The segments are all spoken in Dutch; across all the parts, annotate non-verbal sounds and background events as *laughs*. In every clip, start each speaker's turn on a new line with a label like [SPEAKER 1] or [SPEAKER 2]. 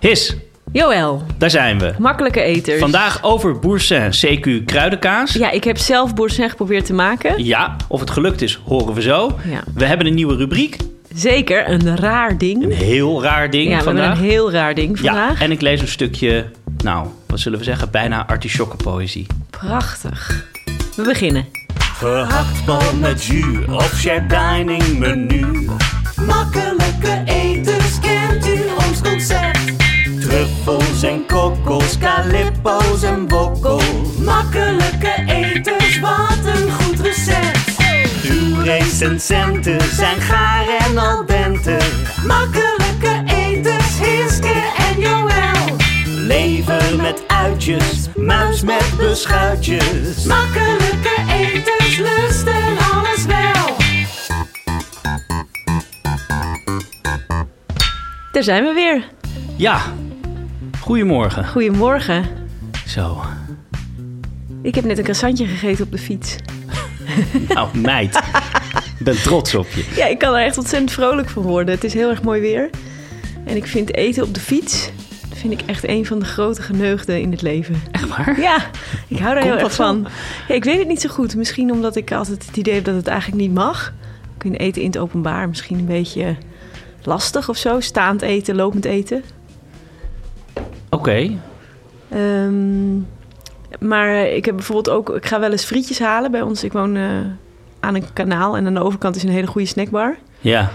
[SPEAKER 1] His,
[SPEAKER 2] Joël,
[SPEAKER 1] daar zijn we.
[SPEAKER 2] makkelijke eters.
[SPEAKER 1] Vandaag over Boursin CQ kruidenkaas.
[SPEAKER 2] Ja, ik heb zelf boursin geprobeerd te maken.
[SPEAKER 1] Ja, of het gelukt is, horen we zo.
[SPEAKER 2] Ja.
[SPEAKER 1] We hebben een nieuwe rubriek.
[SPEAKER 2] Zeker, een raar ding.
[SPEAKER 1] Een heel raar ding
[SPEAKER 2] ja,
[SPEAKER 1] vandaag.
[SPEAKER 2] hebben een heel raar ding
[SPEAKER 1] ja,
[SPEAKER 2] vandaag.
[SPEAKER 1] en ik lees een stukje, nou, wat zullen we zeggen, bijna artichokkenpoëzie.
[SPEAKER 2] Prachtig. We beginnen.
[SPEAKER 3] Gehaktbal met jus of share dining menu. Makkelijke eters, kent u ons concept? Truffels en kokkels, calippo's en wokkel. Makkelijke eters, wat een goed recept. Uw recensenten zijn gaar en al dente. Makkelijke eters, Hiske en Joël. Lever met uitjes, muis met beschuitjes. Makkelijke eters, lusten alles wel.
[SPEAKER 2] Daar zijn we weer.
[SPEAKER 1] Ja, goedemorgen.
[SPEAKER 2] Goedemorgen.
[SPEAKER 1] Zo,
[SPEAKER 2] Ik heb net een croissantje gegeten op de fiets. *laughs*
[SPEAKER 1] nou meid, ik ben trots op je.
[SPEAKER 2] Ja, ik kan er echt ontzettend vrolijk van worden. Het is heel erg mooi weer. En ik vind eten op de fiets... vind ik echt een van de grote geneugden in het leven.
[SPEAKER 1] Echt waar?
[SPEAKER 2] Ja, ik hou daar
[SPEAKER 1] Komt
[SPEAKER 2] heel erg van. Ja, ik weet het niet zo goed. Misschien omdat ik altijd het idee heb dat het eigenlijk niet mag. Kun je eten in het openbaar misschien een beetje lastig of zo. Staand eten, lopend eten.
[SPEAKER 1] Oké,
[SPEAKER 2] Ehm, maar ik heb bijvoorbeeld ook... Ik ga wel eens frietjes halen bij ons. Ik woon eh, aan een kanaal en aan de overkant is een hele goede snackbar.
[SPEAKER 1] ja.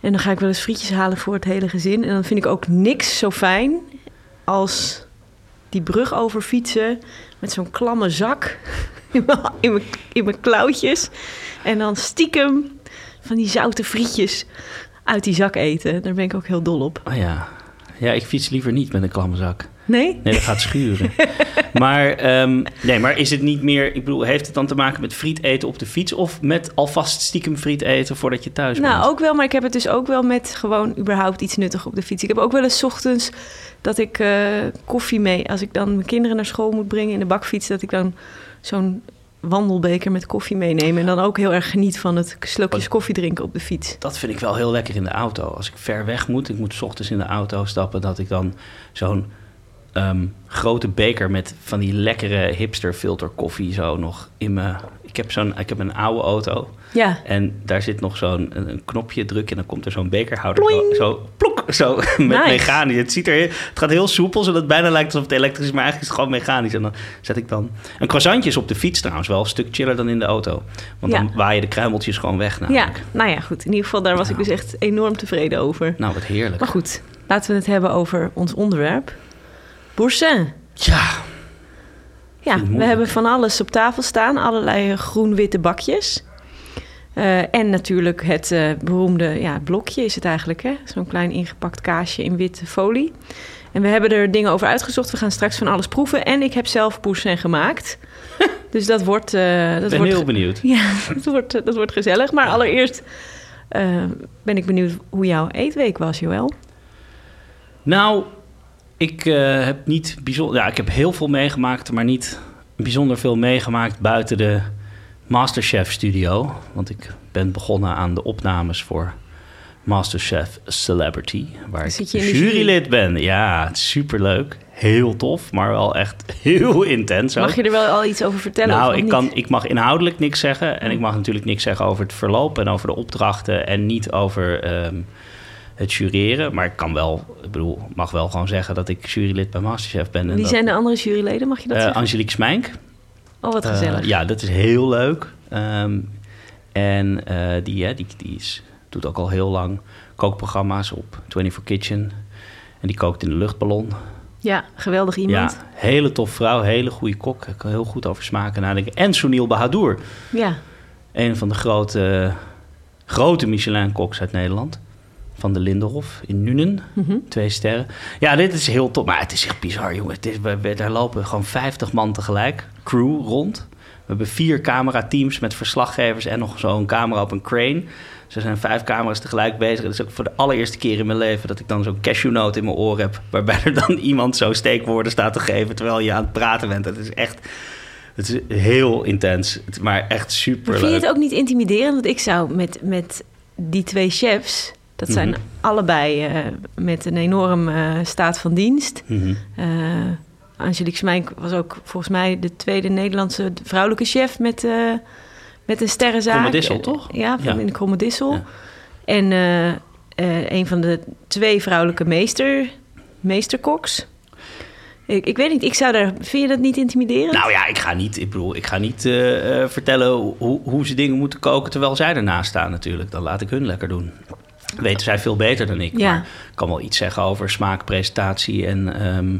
[SPEAKER 2] En dan ga ik wel eens frietjes halen voor het hele gezin. En dan vind ik ook niks zo fijn als die brug over fietsen met zo'n klamme zak *laughs* in mijn- in mijn, in mijn klauwtjes. En dan stiekem van die zoute frietjes uit die zak eten. Daar ben ik ook heel dol op.
[SPEAKER 1] Oh ja. Ja, ik fiets liever niet met een klamme zak.
[SPEAKER 2] Nee?
[SPEAKER 1] Nee, dat gaat schuren. *laughs* maar, ehm, nee, maar is het niet meer... Ik bedoel, heeft het dan te maken met friet eten op de fiets... of met alvast stiekem friet eten voordat je thuis
[SPEAKER 2] Nou,
[SPEAKER 1] bent?
[SPEAKER 2] ook wel, maar ik heb het dus ook wel met gewoon überhaupt iets nuttig op de fiets. Ik heb ook wel eens 's ochtends dat ik eh, koffie mee, als ik dan mijn kinderen naar school moet brengen in de bakfiets, dat ik dan zo'n wandelbeker met koffie meeneem en dan ook heel erg geniet van het slokjes koffie drinken op de fiets.
[SPEAKER 1] Dat vind ik wel heel lekker in de auto. Als ik ver weg moet, ik moet 's ochtends in de auto stappen... dat ik dan zo'n ehm, grote beker met van die lekkere hipster filter koffie zo nog in mijn... Ik heb, zo'n, ik heb een oude auto
[SPEAKER 2] Ja,
[SPEAKER 1] en daar zit nog zo'n een, een knopje druk en dan komt er zo'n bekerhouder
[SPEAKER 2] Ploing.
[SPEAKER 1] zo, zo plok, zo *laughs* met
[SPEAKER 2] Nice.
[SPEAKER 1] mechanisch. Het, ziet er, het gaat heel soepel, zodat het bijna lijkt alsof het elektrisch is, maar eigenlijk is het gewoon mechanisch. En dan zet ik dan... Een croissantje is op de fiets trouwens wel een stuk chiller dan in de auto. Want
[SPEAKER 2] Ja.
[SPEAKER 1] dan waaien de kruimeltjes gewoon weg
[SPEAKER 2] ja, nou ja, goed. In ieder geval, daar was ik dus echt enorm tevreden over.
[SPEAKER 1] Nou, wat heerlijk.
[SPEAKER 2] Maar goed, laten we het hebben over ons onderwerp. Boursin.
[SPEAKER 1] Ja,
[SPEAKER 2] Ja, we hebben van alles op tafel staan. Allerlei groen-witte bakjes. Eh, en natuurlijk het eh, beroemde ja, blokje is het eigenlijk. hè? Zo'n klein ingepakt kaasje in witte folie. En we hebben er dingen over uitgezocht. We gaan straks van alles proeven. En ik heb zelf boursin gemaakt. *laughs* dus dat wordt... eh, dat
[SPEAKER 1] ik ben
[SPEAKER 2] wordt
[SPEAKER 1] heel benieuwd. *laughs*
[SPEAKER 2] Ja, dat wordt, dat wordt gezellig. Maar allereerst ben ik benieuwd hoe jouw eetweek was, Joël.
[SPEAKER 1] Nou, ik eh, heb niet bijzonder... Ja, ik heb heel veel meegemaakt, maar niet bijzonder veel meegemaakt buiten de Masterchef studio. Want ik ben begonnen aan de opnames voor Masterchef Celebrity. Waar ik
[SPEAKER 2] Zit je jury?
[SPEAKER 1] jurylid ben. Ja, superleuk. Heel tof, maar wel echt *laughs* heel intens ook.
[SPEAKER 2] Mag je er wel al iets over vertellen?
[SPEAKER 1] Nou, ik, kan, ik mag inhoudelijk niks zeggen. En ik mag natuurlijk niks zeggen over het verloop en over de opdrachten. En niet over ehm, het jureren. Maar ik kan wel, ik bedoel, mag wel gewoon zeggen dat ik jurylid bij Masterchef ben. En
[SPEAKER 2] Wie
[SPEAKER 1] dat,
[SPEAKER 2] zijn de andere juryleden? Mag je dat zeggen?
[SPEAKER 1] Angelique Smijnk.
[SPEAKER 2] Oh, wat
[SPEAKER 1] Eh,
[SPEAKER 2] gezellig.
[SPEAKER 1] ja, dat is heel leuk. Ehm, en eh, die, hè, die, die is, doet ook al heel lang kookprogramma's op 24 Kitchen. En die kookt in de luchtballon.
[SPEAKER 2] Ja, geweldig iemand.
[SPEAKER 1] Ja, hele tof vrouw, hele goede kok. Ik kan heel goed over smaken nadenken. En Sunil Bahadur.
[SPEAKER 2] Ja.
[SPEAKER 1] Een van de grote, grote Michelin-koks uit Nederland. Van de Lindenhof in Nuenen.
[SPEAKER 2] Mhm.
[SPEAKER 1] Twee sterren. Ja, dit is heel top. Maar het is echt bizar, jongen. Het is, we, we- daar lopen gewoon 50 man tegelijk. Crew rond. We hebben vier camerateams met verslaggevers en nog zo'n camera op een crane. Dus er zijn vijf camera's tegelijk bezig. Het is ook voor de allereerste keer in mijn leven dat ik dan zo'n cashewnoot in mijn oor heb. Waarbij er dan *laughs* iemand zo steekwoorden staat te geven terwijl je aan het praten bent. Het is echt het is heel intens. Maar echt super
[SPEAKER 2] vind je het ook niet intimiderend? Want ik zou met, met die twee chefs Dat zijn
[SPEAKER 1] Mhm.
[SPEAKER 2] allebei eh, met een enorm eh, staat van dienst.
[SPEAKER 1] Mhm.
[SPEAKER 2] Eh, Angelique Smijk was ook volgens mij de tweede Nederlandse vrouwelijke chef met, met een sterrenzaak.
[SPEAKER 1] Toch?
[SPEAKER 2] Ja, van
[SPEAKER 1] Ja.
[SPEAKER 2] in de Kromme Dissel.
[SPEAKER 1] Ja.
[SPEAKER 2] En een van de twee vrouwelijke meester, meesterkoks. Ik, ik weet niet, ik zou daar... Vind je dat niet intimiderend?
[SPEAKER 1] Nou ja, ik ga niet, ik bedoel, ik ga niet vertellen hoe, hoe ze dingen moeten koken terwijl zij ernaast staan natuurlijk. Dan laat ik hun lekker doen. Weten zij veel beter dan ik.
[SPEAKER 2] Ja.
[SPEAKER 1] Maar ik kan wel iets zeggen over smaak, presentatie en... ehm,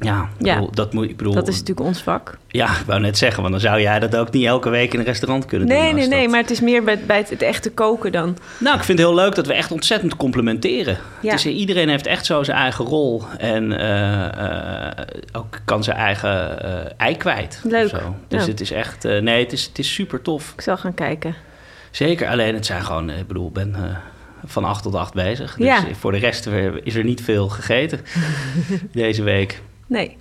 [SPEAKER 1] ja, ik
[SPEAKER 2] Ja.
[SPEAKER 1] bedoel, dat moet ik bedoel.
[SPEAKER 2] dat is natuurlijk ons vak.
[SPEAKER 1] Ja, ik wou net zeggen, want dan zou jij dat ook niet elke week in een restaurant kunnen doen.
[SPEAKER 2] Nee, nee, nee, maar het is meer bij, bij het, het echte koken dan.
[SPEAKER 1] Nou, ik vind het heel leuk dat we echt ontzettend complementeren.
[SPEAKER 2] Ja.
[SPEAKER 1] Het is, iedereen heeft echt zo zijn eigen rol en eh, eh, ook kan zijn eigen eh ei kwijt.
[SPEAKER 2] Leuk.
[SPEAKER 1] Zo. Dus
[SPEAKER 2] Ja.
[SPEAKER 1] het is echt, nee, het is, het is super tof.
[SPEAKER 2] Ik zal gaan kijken.
[SPEAKER 1] Zeker, alleen het zijn gewoon, eh, ik bedoel, ik ben eh, van acht tot acht bezig. Dus
[SPEAKER 2] Ja.
[SPEAKER 1] voor de rest is er niet veel gegeten *laughs* deze week.
[SPEAKER 2] Nee.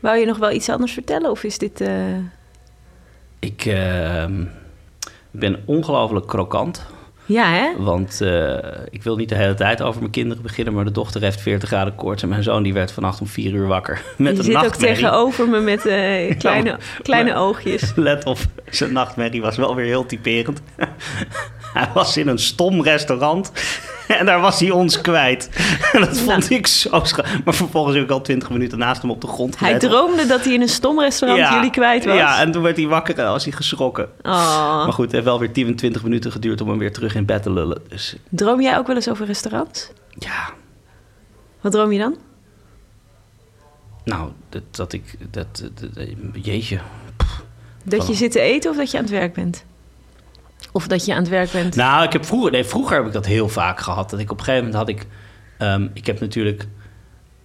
[SPEAKER 2] Wou je nog wel iets anders vertellen? Of is dit... eh,
[SPEAKER 1] Ik ehm, ben ongelooflijk krokant.
[SPEAKER 2] Ja, hè?
[SPEAKER 1] Want eh, ik wil niet de hele tijd over mijn kinderen beginnen, maar de dochter heeft 40 graden koorts en mijn zoon die werd vannacht om 4 uur wakker. *laughs* Met een
[SPEAKER 2] zit ook tegenover me met eh, kleine, *laughs*
[SPEAKER 1] Ja,
[SPEAKER 2] kleine oogjes. *laughs*
[SPEAKER 1] Let op, zijn nachtmerrie was wel weer heel typerend. hij was in een stom restaurant *laughs* en daar was hij ons kwijt. En *laughs* dat vond ik zo scha- Maar vervolgens heb ik al 20 minuten naast hem op de grond
[SPEAKER 2] Hij
[SPEAKER 1] gezeten.
[SPEAKER 2] droomde dat hij in een stom restaurant
[SPEAKER 1] Ja,
[SPEAKER 2] jullie kwijt was.
[SPEAKER 1] Ja, en toen werd hij wakker en was hij geschrokken.
[SPEAKER 2] Oh.
[SPEAKER 1] Maar goed, het heeft wel weer 10, 20 minuten geduurd om hem weer terug in bed te lullen. Dus
[SPEAKER 2] Droom jij ook wel eens over restaurants?
[SPEAKER 1] ja,
[SPEAKER 2] Wat droom je dan?
[SPEAKER 1] nou, dat, dat ik... Dat, dat- dat- jeetje,
[SPEAKER 2] Dat je zit te eten of dat je aan het werk bent? Of dat je aan het werk bent?
[SPEAKER 1] Nou, ik heb vroeger, nee, vroeger heb ik dat heel vaak gehad. Dat ik op een gegeven moment had ik. ehm, ik heb natuurlijk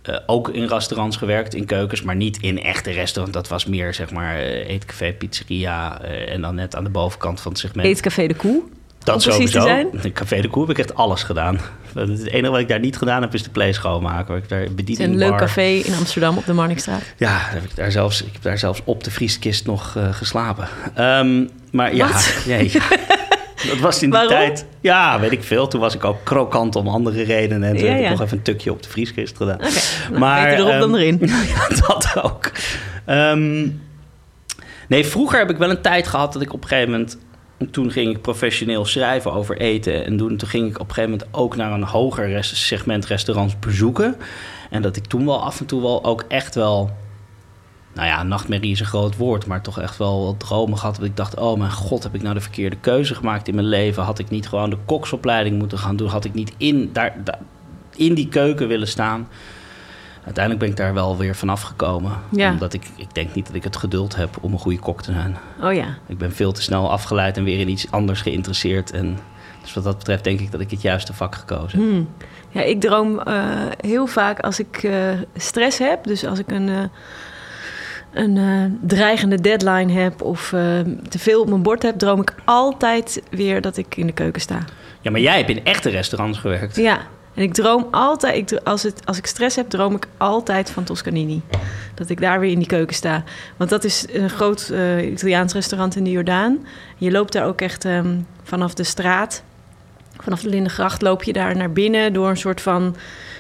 [SPEAKER 1] eh, ook in restaurants gewerkt, in keukens, maar niet in echte restaurants. Dat was meer zeg maar eh, eetcafé, pizzeria eh, en dan net aan de bovenkant van het segment.
[SPEAKER 2] Eetcafé de Koe?
[SPEAKER 1] dat
[SPEAKER 2] precies te
[SPEAKER 1] sowieso.
[SPEAKER 2] zijn?
[SPEAKER 1] In Café de Koe heb ik echt alles gedaan. Het enige wat ik daar niet gedaan heb is de play schoonmaken. Ik daar
[SPEAKER 2] een leuk café in Amsterdam op de Marnixstraat.
[SPEAKER 1] Ja, daar heb ik, daar zelfs, ik heb daar zelfs op de vrieskist nog eh, geslapen. Ehm, maar ja,
[SPEAKER 2] Wat? *laughs*
[SPEAKER 1] nee, ja. dat was in die
[SPEAKER 2] Waarom?
[SPEAKER 1] tijd. Ja, weet ik veel. Toen was ik ook krokant om andere redenen. En toen
[SPEAKER 2] Ja,
[SPEAKER 1] heb ik
[SPEAKER 2] ja.
[SPEAKER 1] nog even een tukje op de vrieskist gedaan.
[SPEAKER 2] Oké, nou, beter erop
[SPEAKER 1] ehm,
[SPEAKER 2] dan erin. *laughs*
[SPEAKER 1] ja, dat ook. Ehm, nee, vroeger heb ik wel een tijd gehad dat ik op een gegeven moment... Toen ging ik professioneel schrijven over eten. En toen, toen ging ik op een gegeven moment ook naar een hoger segment restaurants bezoeken. En dat ik toen wel af en toe wel ook echt wel... Nou ja, nachtmerrie is een groot woord, maar toch echt wel wat dromen gehad. Dat ik dacht, oh mijn god, heb ik nou de verkeerde keuze gemaakt in mijn leven? Had ik niet gewoon de koksopleiding moeten gaan doen? Had ik niet in, daar, daar- in die keuken willen staan? Uiteindelijk ben ik daar wel weer vanaf gekomen.
[SPEAKER 2] Ja.
[SPEAKER 1] Omdat ik, ik denk niet dat ik het geduld heb om een goede kok te zijn.
[SPEAKER 2] Oh ja.
[SPEAKER 1] Ik ben veel te snel afgeleid en weer in iets anders geïnteresseerd. En dus wat dat betreft denk ik dat ik het juiste vak gekozen heb.
[SPEAKER 2] Hmm. Ja, ik droom eh, heel vaak als ik eh, stress heb. Dus als ik een, eh, een dreigende deadline heb of te veel op mijn bord heb, droom ik altijd weer dat ik in de keuken sta.
[SPEAKER 1] Ja, maar jij hebt in echte restaurants gewerkt.
[SPEAKER 2] Ja, en ik droom altijd, als, het, als ik stress heb, droom ik altijd van Toscanini. Dat ik daar weer in die keuken sta. Want dat is een groot eh, Italiaans restaurant in de Jordaan. Je loopt daar ook echt ehm, vanaf de straat, vanaf de Lindengracht, loop je daar naar binnen door een soort van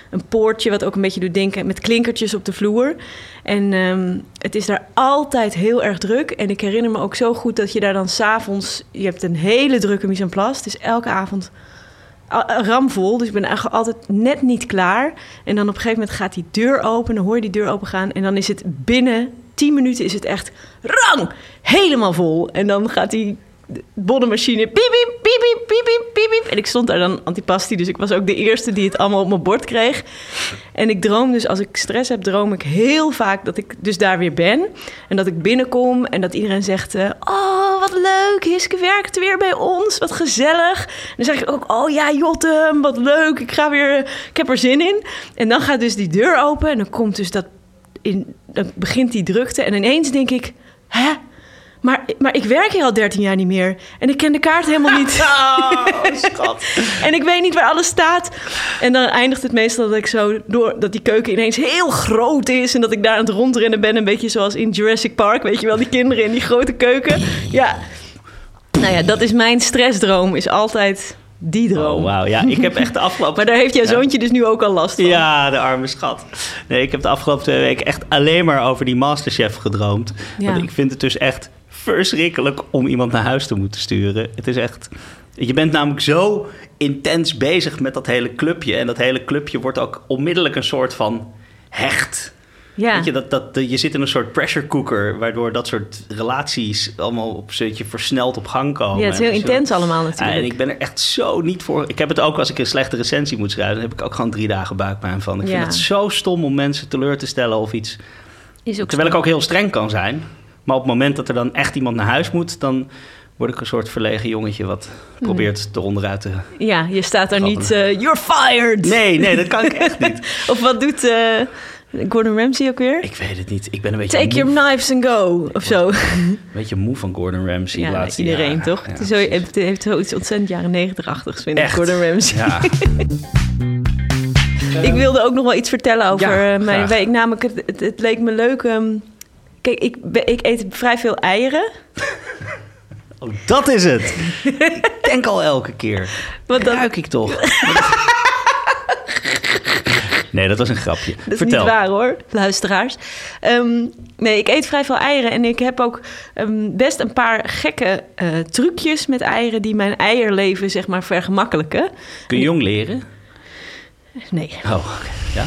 [SPEAKER 2] een poortje, wat ook een beetje doet denken met klinkertjes op de vloer. En ehm, het is daar altijd heel erg druk. En ik herinner me ook zo goed dat je daar dan s'avonds, je hebt een hele drukke mise en place. Het is elke avond ramvol. Dus ik ben eigenlijk altijd net niet klaar. En dan op een gegeven moment gaat die deur open. Dan hoor je die deur open gaan. En dan is het binnen 10 minuten is het echt rang! Helemaal vol. En dan gaat die bonnenmachine piep, piep, piep, piep, piep, piep. En ik stond daar dan antipasti. Dus ik was ook de eerste die het allemaal op mijn bord kreeg. En ik droom dus, als ik stress heb, droom ik heel vaak dat ik dus daar weer ben. En dat ik binnenkom en dat iedereen zegt... eh, oh, wat leuk, Hiske werkt weer bij ons, wat gezellig. En dan zeg ik ook, oh ja, Jotem, wat leuk, ik ga weer... Ik heb er zin in. En dan gaat dus die deur open en dan komt dus dat... In, dan begint die drukte en ineens denk ik... Hè? Maar, maar ik werk hier al 13 jaar niet meer. En ik ken de kaart helemaal niet. *laughs*
[SPEAKER 1] Oh, *laughs* schat.
[SPEAKER 2] En ik weet niet waar alles staat. En dan eindigt het meestal dat ik zo door dat die keuken ineens heel groot is. En dat ik daar aan het rondrennen ben. Een beetje zoals in Jurassic Park. Weet je wel, die kinderen in die grote keuken. Ja. Nou ja, dat is mijn stressdroom. Is altijd Die droom.
[SPEAKER 1] Oh, wauw. Ja, ik heb echt de afgelopen... *laughs*
[SPEAKER 2] Maar daar heeft jouw
[SPEAKER 1] Ja.
[SPEAKER 2] zoontje dus nu ook al last van.
[SPEAKER 1] Ja, de arme schat. Nee, ik heb de afgelopen twee weken echt alleen maar over die Masterchef gedroomd.
[SPEAKER 2] Ja.
[SPEAKER 1] Want ik vind het dus echt verschrikkelijk om iemand naar huis te moeten sturen. Het is echt... Je bent namelijk zo intens bezig met dat hele clubje. En dat hele clubje wordt ook onmiddellijk een soort van hecht.
[SPEAKER 2] Ja.
[SPEAKER 1] Weet je, dat, dat, je zit in een soort pressure cooker... waardoor dat soort relaties allemaal op een beetje versneld op gang komen.
[SPEAKER 2] Ja, het is heel intens allemaal
[SPEAKER 1] ja,
[SPEAKER 2] natuurlijk.
[SPEAKER 1] en ik ben er echt zo niet voor. Ik heb het ook als ik een slechte recensie moet schrijven. Dan heb ik ook gewoon drie dagen buikpijn van. Ik
[SPEAKER 2] Ja.
[SPEAKER 1] vind het zo stom om mensen teleur te stellen of iets.
[SPEAKER 2] is ook
[SPEAKER 1] Terwijl ik ook heel streng kan zijn. Maar op het moment dat er dan echt iemand naar huis moet... dan word ik een soort verlegen jongetje... wat probeert eronder uit te...
[SPEAKER 2] Ja, je staat daar niet... eh, You're fired!
[SPEAKER 1] Nee, nee, dat kan ik echt niet. *laughs*
[SPEAKER 2] Of wat doet eh, Gordon Ramsay ook weer?
[SPEAKER 1] Ik weet het niet. Ik ben een beetje,
[SPEAKER 2] Take
[SPEAKER 1] moe,
[SPEAKER 2] your knives and go, of zo. *laughs*
[SPEAKER 1] een beetje moe van Gordon Ramsay
[SPEAKER 2] Ja,
[SPEAKER 1] laatste
[SPEAKER 2] iedereen
[SPEAKER 1] jaren.
[SPEAKER 2] toch?
[SPEAKER 1] Ja,
[SPEAKER 2] het, is zo, het heeft zoiets ontzettend jaren negentig-achtigs, vind ik? Gordon Ramsay.
[SPEAKER 1] Ja. *laughs*
[SPEAKER 2] Ik wilde ook nog wel iets vertellen over
[SPEAKER 1] Ja,
[SPEAKER 2] eh, mijn week. Namelijk, het, het, het leek me leuk... ehm, kijk, ik, ik eet vrij veel eieren. *laughs*
[SPEAKER 1] Oh, dat is het. ik denk al elke keer.
[SPEAKER 2] Dat,
[SPEAKER 1] Ruik ik toch? *laughs* nee, dat was een grapje.
[SPEAKER 2] Dat is
[SPEAKER 1] Vertel.
[SPEAKER 2] niet waar hoor, luisteraars. Ehm, nee, ik eet vrij veel eieren en ik heb ook ehm, best een paar gekke eh, trucjes met eieren die mijn eierleven zeg maar vergemakkelijken.
[SPEAKER 1] Kun je jong leren?
[SPEAKER 2] Nee,
[SPEAKER 1] Oh. Ja?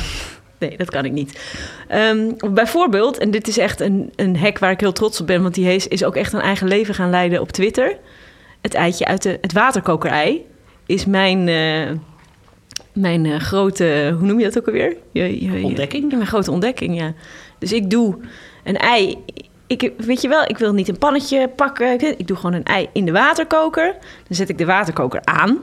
[SPEAKER 2] Nee, dat kan ik niet. Ehm, bijvoorbeeld, en dit is echt een, een hack waar ik heel trots op ben, want die is, is ook echt een eigen leven gaan leiden op Twitter. Het eitje uit de, het waterkokerei is mijn, eh, mijn eh, grote, hoe noem je dat ook alweer? Je, je- je-
[SPEAKER 1] Ontdekking?
[SPEAKER 2] Mijn grote ontdekking, ja. Dus ik doe een ei. Ik, weet je wel, ik wil niet een pannetje pakken. Ik doe gewoon een ei in de waterkoker. Dan zet ik de waterkoker aan.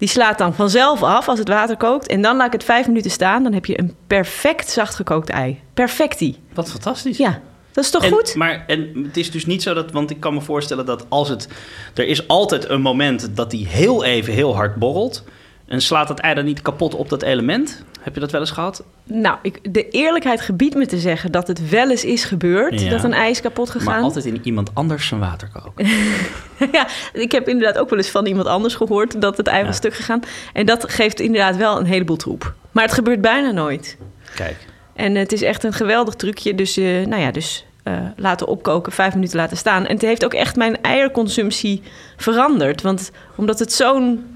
[SPEAKER 2] Die slaat dan vanzelf af als het water kookt. En dan laat ik het vijf minuten staan. Dan heb je een perfect zacht gekookt ei. Perfectie.
[SPEAKER 1] Wat fantastisch.
[SPEAKER 2] Ja, dat is toch
[SPEAKER 1] En,
[SPEAKER 2] goed?
[SPEAKER 1] Maar en het is dus niet zo dat, want ik kan me voorstellen dat als het, er is altijd een moment dat die heel even heel hard borrelt. En slaat het ei dan niet kapot op dat element? Heb je dat wel eens gehad?
[SPEAKER 2] Nou, ik, de eerlijkheid gebiedt me te zeggen dat het wel eens is gebeurd.
[SPEAKER 1] Ja.
[SPEAKER 2] Dat een ei is kapot gegaan.
[SPEAKER 1] Maar altijd in iemand anders zijn water koken. *laughs*
[SPEAKER 2] ja, ik heb inderdaad ook wel eens van iemand anders gehoord dat het ei
[SPEAKER 1] Ja.
[SPEAKER 2] was stuk gegaan. En dat geeft inderdaad wel een heleboel troep. Maar het gebeurt bijna nooit.
[SPEAKER 1] Kijk.
[SPEAKER 2] En het is echt een geweldig trucje. Dus, eh, nou ja, dus eh, laten opkoken, vijf minuten laten staan. En het heeft ook echt mijn eierconsumptie veranderd. Want omdat het zo'n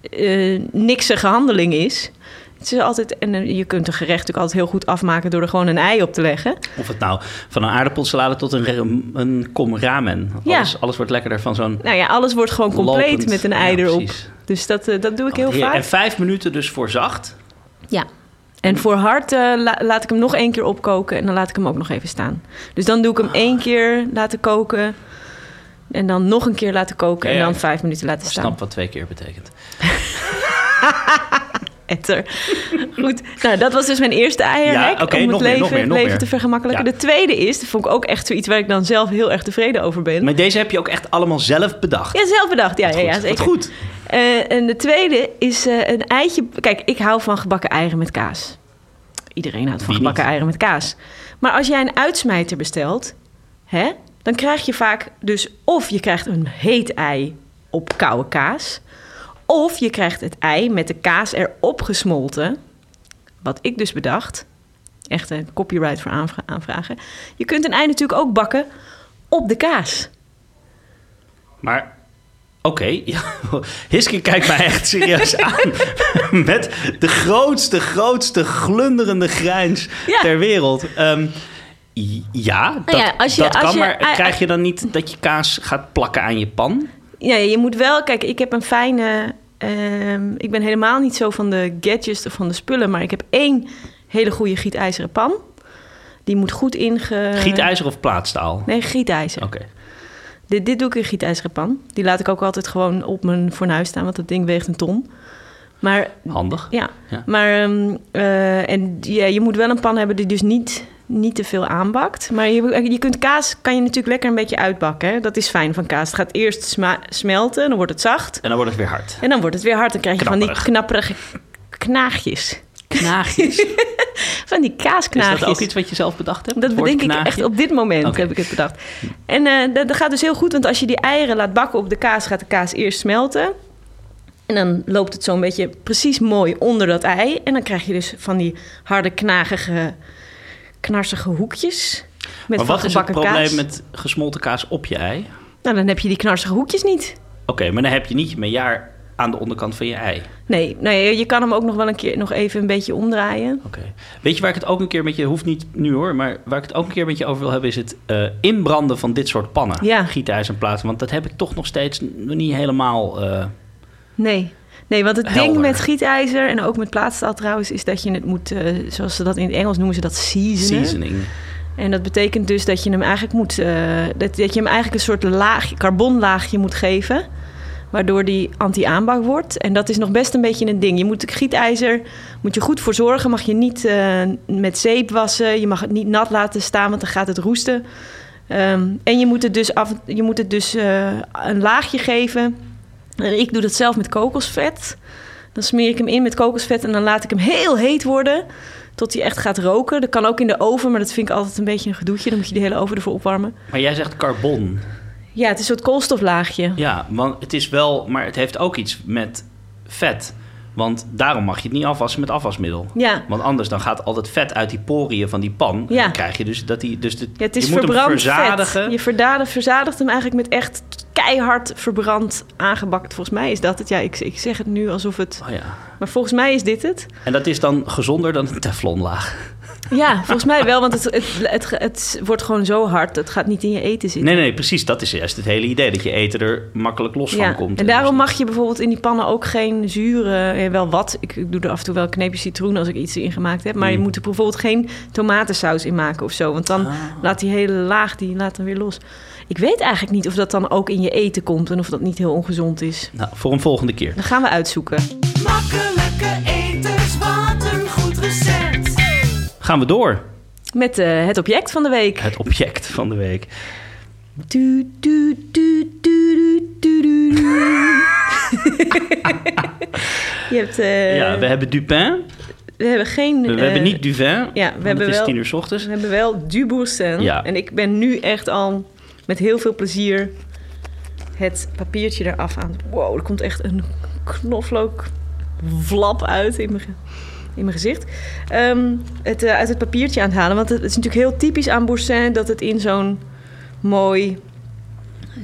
[SPEAKER 2] eh niksige handeling is... Het is altijd, en eh, je kunt een gerecht natuurlijk altijd heel goed afmaken... door er gewoon een ei op te leggen.
[SPEAKER 1] Of het nou van een aardappelsalade tot een, een kom ramen.
[SPEAKER 2] Ja.
[SPEAKER 1] Alles, alles wordt lekkerder van zo'n
[SPEAKER 2] Nou ja, alles wordt gewoon compleet
[SPEAKER 1] lopend-
[SPEAKER 2] met een ei
[SPEAKER 1] Ja,
[SPEAKER 2] erop.
[SPEAKER 1] precies.
[SPEAKER 2] Dus dat, eh, dat doe ik heel
[SPEAKER 1] Heer-
[SPEAKER 2] vaak.
[SPEAKER 1] En vijf minuten dus voor zacht.
[SPEAKER 2] Ja. En voor hard eh, la- laat ik hem nog één keer opkoken en dan laat ik hem ook nog even staan. Dus dan doe ik hem één keer laten koken en dan nog een keer laten koken
[SPEAKER 1] Ja,
[SPEAKER 2] en dan vijf minuten laten
[SPEAKER 1] Ik
[SPEAKER 2] staan.
[SPEAKER 1] snap wat twee keer betekent. *laughs*
[SPEAKER 2] Etter. Goed, nou dat was dus mijn eerste
[SPEAKER 1] Ja, oké,
[SPEAKER 2] om het
[SPEAKER 1] meer,
[SPEAKER 2] leven,
[SPEAKER 1] meer,
[SPEAKER 2] leven
[SPEAKER 1] meer.
[SPEAKER 2] te vergemakkelijken.
[SPEAKER 1] Ja.
[SPEAKER 2] De tweede is, dat vond ik ook echt zoiets waar ik dan zelf heel erg tevreden over ben.
[SPEAKER 1] Maar deze heb je ook echt allemaal zelf bedacht.
[SPEAKER 2] Ja, zelf bedacht. Ja, ja, ja
[SPEAKER 1] Goed,
[SPEAKER 2] zeker.
[SPEAKER 1] wat goed.
[SPEAKER 2] Eh, en de tweede is eh, een eitje. Kijk, ik hou van gebakken eieren met kaas. Iedereen houdt van
[SPEAKER 1] Wie
[SPEAKER 2] gebakken
[SPEAKER 1] niet?
[SPEAKER 2] eieren met kaas. Maar als jij een uitsmijter bestelt, hè, dan krijg je vaak dus of je krijgt een heet ei op koude kaas, of je krijgt het ei met de kaas erop gesmolten. Wat ik dus bedacht, echt een copyright voor aanvra- aanvragen. Je kunt een ei natuurlijk ook bakken op de kaas.
[SPEAKER 1] Maar, oké. *laughs* ja. Hiske kijkt mij echt serieus *laughs* aan. Met de grootste, grootste, glunderende grijns
[SPEAKER 2] Ja.
[SPEAKER 1] ter wereld. Ehm, j- ja, dat,
[SPEAKER 2] ja, als je-
[SPEAKER 1] dat
[SPEAKER 2] als
[SPEAKER 1] kan.
[SPEAKER 2] je-
[SPEAKER 1] maar krijg je dan niet dat je kaas gaat plakken aan je pan?
[SPEAKER 2] Ja, je moet wel... Kijk, ik heb een fijne... ehm, ik ben helemaal niet zo van de gadgets of van de spullen... maar ik heb één hele goede gietijzeren pan. Die moet goed inge...
[SPEAKER 1] Gietijzer of plaatstaal?
[SPEAKER 2] Nee, gietijzer.
[SPEAKER 1] Oké.
[SPEAKER 2] Dit, dit doe ik in gietijzeren pan. Die laat ik ook altijd gewoon op mijn fornuis staan... want dat ding weegt een ton. Maar
[SPEAKER 1] Handig.
[SPEAKER 2] ja,
[SPEAKER 1] Ja.
[SPEAKER 2] maar ehm, eh, en, ja, je moet wel een pan hebben die dus niet, niet te veel aanbakt. Maar je, je kunt kaas kan je natuurlijk lekker een beetje uitbakken. Hè? Dat is fijn van kaas. Het gaat eerst smelten, dan wordt het zacht.
[SPEAKER 1] En dan wordt het weer hard.
[SPEAKER 2] En dan wordt het weer hard. Dan krijg je van die
[SPEAKER 1] Knapperig.
[SPEAKER 2] knapperige knaagjes.
[SPEAKER 1] Knaagjes. *laughs*
[SPEAKER 2] Van die
[SPEAKER 1] Is
[SPEAKER 2] kaasknaagjes.
[SPEAKER 1] dat ook iets wat je zelf bedacht hebt?
[SPEAKER 2] Dat bedenk ik echt op dit moment heb ik het bedacht. En eh, dat, dat gaat dus heel goed, want als je die eieren laat bakken op de kaas, gaat de kaas eerst smelten. En dan loopt het zo'n beetje precies mooi onder dat ei. En dan krijg je dus van die harde, knagige, knarsige hoekjes. Met
[SPEAKER 1] maar wat is het probleem
[SPEAKER 2] kaas.
[SPEAKER 1] met gesmolten kaas op je ei?
[SPEAKER 2] Nou, dan heb je die knarsige hoekjes niet.
[SPEAKER 1] Oké, maar dan heb je niet je mejaar aan de onderkant van je ei.
[SPEAKER 2] Nee, nee, je kan hem ook nog wel een keer nog even een beetje omdraaien.
[SPEAKER 1] Oké. Weet je waar ik het ook een keer met je... hoeft niet nu hoor, maar waar ik het ook een keer met je over wil hebben... is het eh, inbranden van dit soort pannen.
[SPEAKER 2] Ja.
[SPEAKER 1] Gietijzerplaten. Want dat heb ik toch nog steeds niet helemaal... eh,
[SPEAKER 2] Nee. Nee, want het ding met gietijzer en ook met plaatstaal trouwens... is dat je het moet, eh, zoals ze dat in het Engels noemen, ze dat seasonen.
[SPEAKER 1] seasoning.
[SPEAKER 2] En dat betekent dus dat je hem eigenlijk moet... eh, dat, dat je hem eigenlijk een soort laagje, carbonlaagje moet geven... waardoor die anti-aanbak wordt. En dat is nog best een beetje een ding. Je moet het gietijzer moet je goed voor zorgen. Mag je niet eh, met zeep wassen. Je mag het niet nat laten staan, want dan gaat het roesten. Ehm, en je moet het dus, af, je moet het dus een laagje geven. En ik doe dat zelf met kokosvet. Dan smeer ik hem in met kokosvet en dan laat ik hem heel heet worden... tot hij echt gaat roken. Dat kan ook in de oven, maar dat vind ik altijd een beetje een gedoetje. Dan moet je de hele oven ervoor opwarmen.
[SPEAKER 1] Maar jij zegt carbon.
[SPEAKER 2] Ja, het is een soort koolstoflaagje.
[SPEAKER 1] Ja, want het is wel... Maar het heeft ook iets met vet. Want daarom mag je het niet afwassen met afwasmiddel.
[SPEAKER 2] Ja,
[SPEAKER 1] Want anders dan gaat al het vet uit die poriën van die pan. En dan krijg je dus dat die... Dus de,
[SPEAKER 2] ja het is
[SPEAKER 1] je moet hem verzadigen.
[SPEAKER 2] vet. Je verzadigt hem eigenlijk met echt keihard verbrand aangebakt. Volgens mij is dat het. Ja, ik, ik zeg het nu alsof het...
[SPEAKER 1] Oh ja.
[SPEAKER 2] Maar volgens mij is dit het.
[SPEAKER 1] En dat is dan gezonder dan een teflonlaag.
[SPEAKER 2] Ja, volgens mij wel, want het, het, het, het wordt gewoon zo hard. Het gaat niet in je eten zitten.
[SPEAKER 1] Nee, nee, precies. Dat is juist het hele idee. Dat je eten er makkelijk los van
[SPEAKER 2] Ja,
[SPEAKER 1] komt.
[SPEAKER 2] en daarom mag je bijvoorbeeld in die pannen ook geen zure... Ja, wel wat, ik, ik doe er af en toe wel een kneepje citroen als ik iets erin gemaakt heb. Maar je
[SPEAKER 1] Mm.
[SPEAKER 2] moet er bijvoorbeeld geen tomatensaus in maken of zo. Want dan
[SPEAKER 1] Ah.
[SPEAKER 2] laat die hele laag, die laat dan weer los. Ik weet eigenlijk niet of dat dan ook in je eten komt... en of dat niet heel ongezond is.
[SPEAKER 1] Nou, voor een volgende keer.
[SPEAKER 2] Dat gaan we uitzoeken.
[SPEAKER 3] Makkelijke eters,
[SPEAKER 1] Gaan we door.
[SPEAKER 2] Met eh, het object van de week.
[SPEAKER 1] Het object van de week.
[SPEAKER 2] Du, du, du, du, du, du, du, du. *laughs* Je hebt... eh,
[SPEAKER 1] ja, we hebben Dupin.
[SPEAKER 2] we hebben geen...
[SPEAKER 1] We, we
[SPEAKER 2] eh,
[SPEAKER 1] hebben niet Duvin.
[SPEAKER 2] ja, we hebben
[SPEAKER 1] het is
[SPEAKER 2] wel-
[SPEAKER 1] tien uur 's ochtends.
[SPEAKER 2] We hebben wel Du Boursin.
[SPEAKER 1] Ja.
[SPEAKER 2] En ik ben nu echt al met heel veel plezier het papiertje eraf aan. Wow, er komt echt een knoflook vlap uit in mijn, in mijn gezicht. Ehm, het, eh, uit het papiertje aan het halen. Want het, is natuurlijk heel typisch aan Boursin dat het in zo'n mooi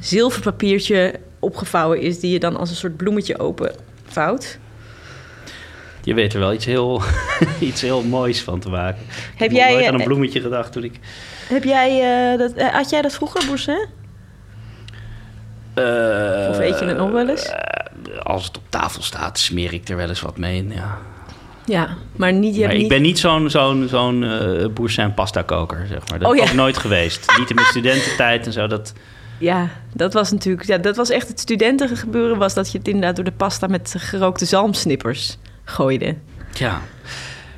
[SPEAKER 2] zilverpapiertje opgevouwen is... die je dan als een soort bloemetje openvouwt.
[SPEAKER 1] Je weet er wel iets heel, *laughs* iets heel moois van te maken. Ik
[SPEAKER 2] Heb
[SPEAKER 1] nog
[SPEAKER 2] jij,
[SPEAKER 1] nooit aan
[SPEAKER 2] eh,
[SPEAKER 1] een bloemetje gedacht toen ik...
[SPEAKER 2] Heb jij, eh, dat, eh, had jij dat vroeger, Boursin?
[SPEAKER 1] Eh,
[SPEAKER 2] Of eet je het nog wel eens?
[SPEAKER 1] eh, als het op tafel staat, smeer ik er wel eens wat mee in, ja.
[SPEAKER 2] Ja, maar niet... Je
[SPEAKER 1] Maar
[SPEAKER 2] hebt
[SPEAKER 1] ik
[SPEAKER 2] niet...
[SPEAKER 1] ben niet zo'n zo'n zo'n boursin pasta koker, zeg maar. Dat
[SPEAKER 2] Oh,
[SPEAKER 1] heb ik
[SPEAKER 2] ja.
[SPEAKER 1] ook nooit geweest. *laughs* niet in mijn studententijd en zo. Dat,
[SPEAKER 2] Ja, dat was natuurlijk... Ja, dat was echt het studentengebeuren... was dat je het inderdaad door de pasta met gerookte zalmsnippers gooide.
[SPEAKER 1] ja.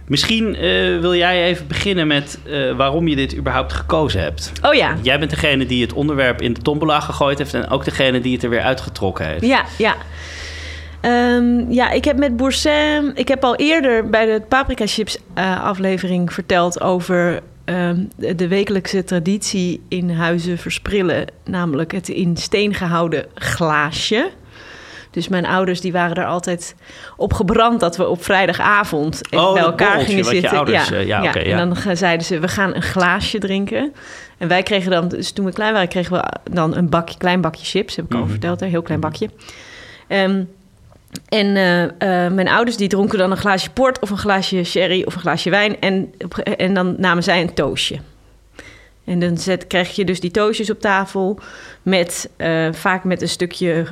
[SPEAKER 1] Misschien eh, wil jij even beginnen met eh, waarom je dit überhaupt gekozen hebt.
[SPEAKER 2] Oh ja,
[SPEAKER 1] Jij bent degene die het onderwerp in de tombola gegooid heeft... en ook degene die het er weer uitgetrokken heeft.
[SPEAKER 2] ja, ja. Ehm, ja, ik heb met Boursin... Ik heb al eerder bij de Paprika Chips eh, aflevering verteld... over ehm, de, de wekelijkse traditie in Huizen Versprillen. Namelijk het in steen gehouden glaasje. Dus mijn ouders die waren er altijd op gebrand... dat we op vrijdagavond even
[SPEAKER 1] Oh,
[SPEAKER 2] bij elkaar gingen zitten.
[SPEAKER 1] ouders, ja, ja.
[SPEAKER 2] En dan zeiden ze, we gaan een glaasje drinken. En wij kregen dan, dus toen we klein waren... kregen we dan een bakje, klein bakje chips. Heb ik al
[SPEAKER 1] Mhm.
[SPEAKER 2] verteld, een heel klein bakje. Ehm, en eh, eh, mijn ouders die dronken dan een glaasje port of een glaasje sherry of een glaasje wijn. En, en dan namen zij een toastje. En dan zet, krijg je dus die toastjes op tafel met eh, vaak met een stukje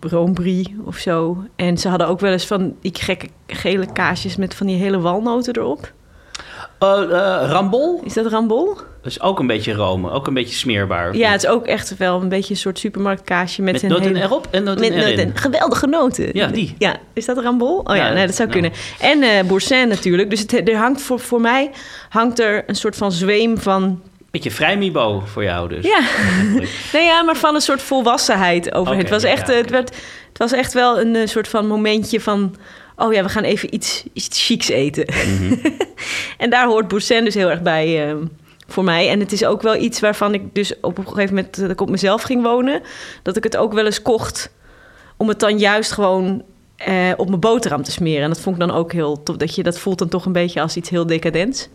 [SPEAKER 2] roombree of zo. En ze hadden ook wel eens van die gekke gele kaasjes met van die hele walnoten erop.
[SPEAKER 1] Oh, rambol?
[SPEAKER 2] Is dat rambol?
[SPEAKER 1] Dat is ook een beetje romen, ook een beetje smeerbaar.
[SPEAKER 2] Ja, het is ook echt wel een beetje een soort supermarktkaasje met,
[SPEAKER 1] met
[SPEAKER 2] een
[SPEAKER 1] noten
[SPEAKER 2] hele...
[SPEAKER 1] erop en noten
[SPEAKER 2] Met
[SPEAKER 1] erin.
[SPEAKER 2] noten. Geweldige noten.
[SPEAKER 1] Ja, die.
[SPEAKER 2] Ja, is dat Rambol? Oh ja,
[SPEAKER 1] Ja,
[SPEAKER 2] nee, dat zou
[SPEAKER 1] nou.
[SPEAKER 2] kunnen. En eh Boursin natuurlijk. Dus het, er hangt voor, voor mij hangt er een soort van zweem van...
[SPEAKER 1] Beetje vrijmibo voor jou dus.
[SPEAKER 2] Ja, nee, *laughs* ja, maar van een soort volwassenheid over.
[SPEAKER 1] Oké,
[SPEAKER 2] het, was echt,
[SPEAKER 1] ja,
[SPEAKER 2] eh, het, werd, het was echt wel een eh, soort van momentje van... Oh ja, we gaan even iets, iets chics eten.
[SPEAKER 1] Mhm. *laughs*
[SPEAKER 2] en daar hoort Boursin dus heel erg bij eh, voor mij. En het is ook wel iets waarvan ik dus op een gegeven moment... dat ik op mezelf ging wonen... dat ik het ook wel eens kocht om het dan juist gewoon eh, op mijn boterham te smeren. En dat vond ik dan ook heel tof. Dat, je, dat voelt dan toch een beetje als iets heel decadents.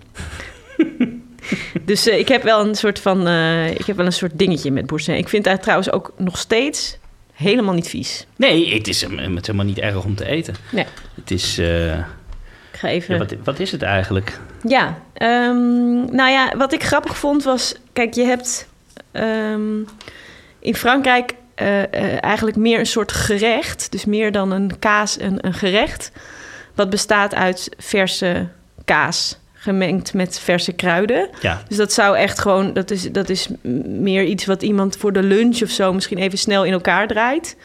[SPEAKER 2] *laughs* dus eh, ik heb wel een soort van... eh, ik heb wel een soort dingetje met boursin. Ik vind het trouwens ook nog steeds helemaal niet vies.
[SPEAKER 1] Nee, het is, het is helemaal niet erg om te eten.
[SPEAKER 2] Nee.
[SPEAKER 1] Het is... eh,
[SPEAKER 2] Ik ga even...
[SPEAKER 1] ja, wat, wat is het eigenlijk?
[SPEAKER 2] Ja, ehm, nou ja, wat ik grappig vond was... Kijk, je hebt ehm, in Frankrijk eh, eh, eigenlijk meer een soort gerecht. Dus meer dan een kaas, een, een gerecht. Wat bestaat uit verse kaas gemengd met verse kruiden.
[SPEAKER 1] Ja,
[SPEAKER 2] Dus dat zou echt gewoon... Dat is, dat is meer iets wat iemand voor de lunch of zo... misschien even snel in elkaar draait.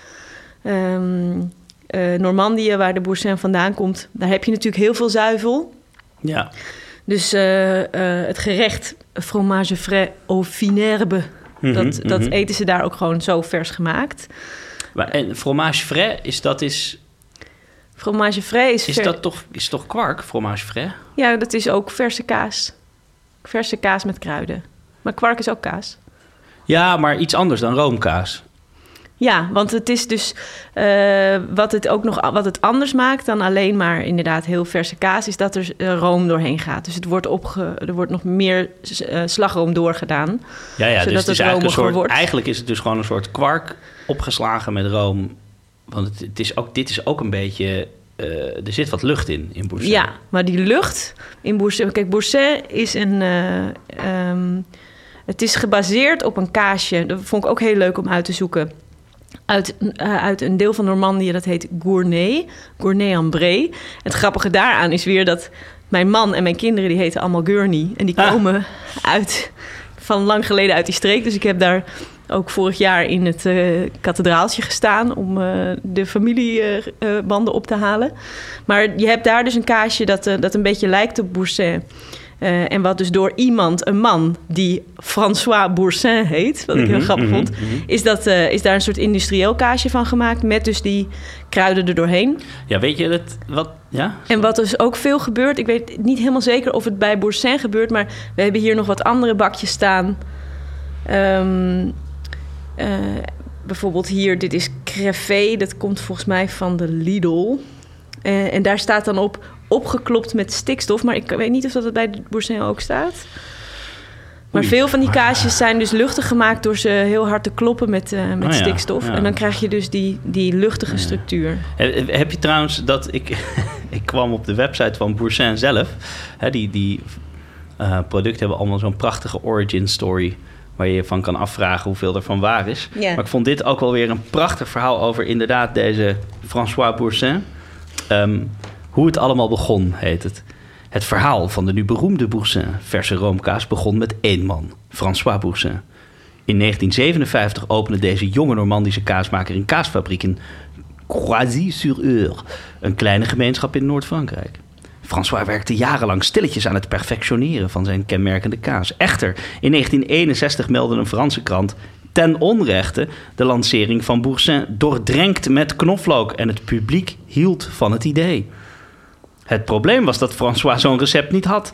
[SPEAKER 2] Eh, Normandië, waar de boursin vandaan komt... daar heb je natuurlijk heel veel zuivel...
[SPEAKER 1] ja.
[SPEAKER 2] Dus eh, eh, het gerecht fromage frais au finerbe,
[SPEAKER 1] Mhm,
[SPEAKER 2] dat, dat
[SPEAKER 1] mhm.
[SPEAKER 2] eten ze daar ook gewoon zo vers gemaakt.
[SPEAKER 1] Maar, en fromage frais, is dat, is,
[SPEAKER 2] Fromage frais is,
[SPEAKER 1] is
[SPEAKER 2] ver-
[SPEAKER 1] dat toch, is toch kwark, fromage frais?
[SPEAKER 2] Ja, dat is ook verse kaas. Verse kaas met kruiden. Maar kwark is ook kaas.
[SPEAKER 1] Ja, maar iets anders dan roomkaas.
[SPEAKER 2] Ja, want het is dus eh, wat het ook nog wat het anders maakt dan alleen maar inderdaad heel verse kaas, is dat er eh, room doorheen gaat. Dus het wordt opge, er wordt nog meer eh, slagroom doorgedaan.
[SPEAKER 1] Ja, ja
[SPEAKER 2] Zodat
[SPEAKER 1] dus het is
[SPEAKER 2] het
[SPEAKER 1] eigenlijk, een soort,
[SPEAKER 2] wordt.
[SPEAKER 1] eigenlijk is het dus gewoon een soort kwark opgeslagen met room. Want het, het is ook, dit is ook een beetje... er zit wat lucht in, in boursin.
[SPEAKER 2] Ja, maar die lucht in Boursin... Kijk, Boursin is een... eh, ehm, het is gebaseerd op een kaasje. Dat vond ik ook heel leuk om uit te zoeken. Uit, eh, uit een deel van Normandië, dat heet Gournay. Gournay-en-Bray. Het grappige daaraan is weer dat mijn man en mijn kinderen... die heten allemaal Gurney. En die
[SPEAKER 1] Ah.
[SPEAKER 2] komen uit, van lang geleden uit die streek. Dus ik heb daar ook vorig jaar in het eh, kathedraaltje gestaan... om eh, de familiebanden op te halen. Maar je hebt daar dus een kaasje dat, dat een beetje lijkt op Boursin. Eh, en wat dus door iemand, een man die François Boursin heet, wat ik heel
[SPEAKER 1] Mhm,
[SPEAKER 2] grappig
[SPEAKER 1] mhm,
[SPEAKER 2] vond,
[SPEAKER 1] mhm.
[SPEAKER 2] is, dat, eh, is daar een soort industrieel kaasje van gemaakt met dus die kruiden er doorheen.
[SPEAKER 1] Ja, weet je dat... Wat, ja?
[SPEAKER 2] En wat dus ook veel gebeurt, ik weet niet helemaal zeker of het bij Boursin gebeurt, maar we hebben hier nog wat andere bakjes staan. Ehm, eh, bijvoorbeeld hier, dit is Crefé, dat komt volgens mij van de Lidl. En daar staat dan op opgeklopt met stikstof, maar ik weet niet of dat het bij de Boursin ook staat. Maar
[SPEAKER 1] Oei.
[SPEAKER 2] veel van die kaasjes zijn dus luchtig gemaakt door ze heel hard te kloppen met, eh, met
[SPEAKER 1] Oh
[SPEAKER 2] stikstof.
[SPEAKER 1] ja.
[SPEAKER 2] En dan krijg je dus die, die luchtige structuur.
[SPEAKER 1] Heb, heb je trouwens dat ik... *laughs* ik kwam op de website van Boursin zelf. Hè, die die eh, producten hebben allemaal zo'n prachtige origin story... waar je je van kan afvragen hoeveel er van waar is. Maar ik vond dit ook wel weer een prachtig verhaal... over inderdaad deze François Boursin. Ehm, hoe het allemaal begon, heet het. Het verhaal van de nu beroemde Boursin, verse roomkaas, begon met één man, François Boursin. In 1957 opende deze jonge Normandische kaasmaker een kaasfabriek in Croisy-sur-Eure, een kleine gemeenschap in Noord-Frankrijk. François werkte jarenlang stilletjes aan het perfectioneren van zijn kenmerkende kaas. Echter, in 1961 meldde een Franse krant ten onrechte de lancering van Boursin doordrenkt met knoflook en het publiek hield van het idee. Het probleem was dat François zo'n recept niet had.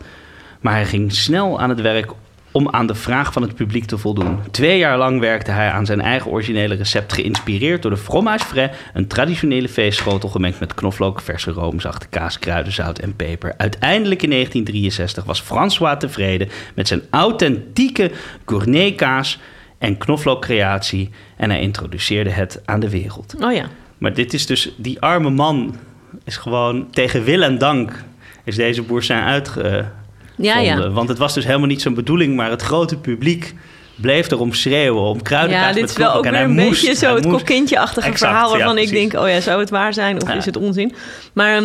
[SPEAKER 1] Maar hij ging snel aan het werk om aan de vraag van het publiek te voldoen. Twee jaar lang werkte hij aan zijn eigen originele recept... geïnspireerd door de fromage frais... een traditionele feestschotel gemengd met knoflook, verse room, zachte kaas, kruiden, zout en peper. Uiteindelijk in 1963 was François tevreden... met zijn authentieke gournay-kaas en knoflookcreatie... en hij introduceerde het aan de wereld.
[SPEAKER 2] Oh ja.
[SPEAKER 1] Maar dit is dus, die arme man is gewoon tegen wil en dank is deze Boursin uitgevonden.
[SPEAKER 2] Ja, ja.
[SPEAKER 1] Want het was dus helemaal niet zijn bedoeling, maar het grote publiek bleef erom schreeuwen om kruidenkaas
[SPEAKER 2] Ja, dit is wel ook.
[SPEAKER 1] En
[SPEAKER 2] weer een
[SPEAKER 1] moest,
[SPEAKER 2] beetje zo het
[SPEAKER 1] Exact,
[SPEAKER 2] verhaal...
[SPEAKER 1] ja,
[SPEAKER 2] waarvan ik denk, oh ja, zou het waar zijn of
[SPEAKER 1] Ja.
[SPEAKER 2] is het onzin? Maar ehm,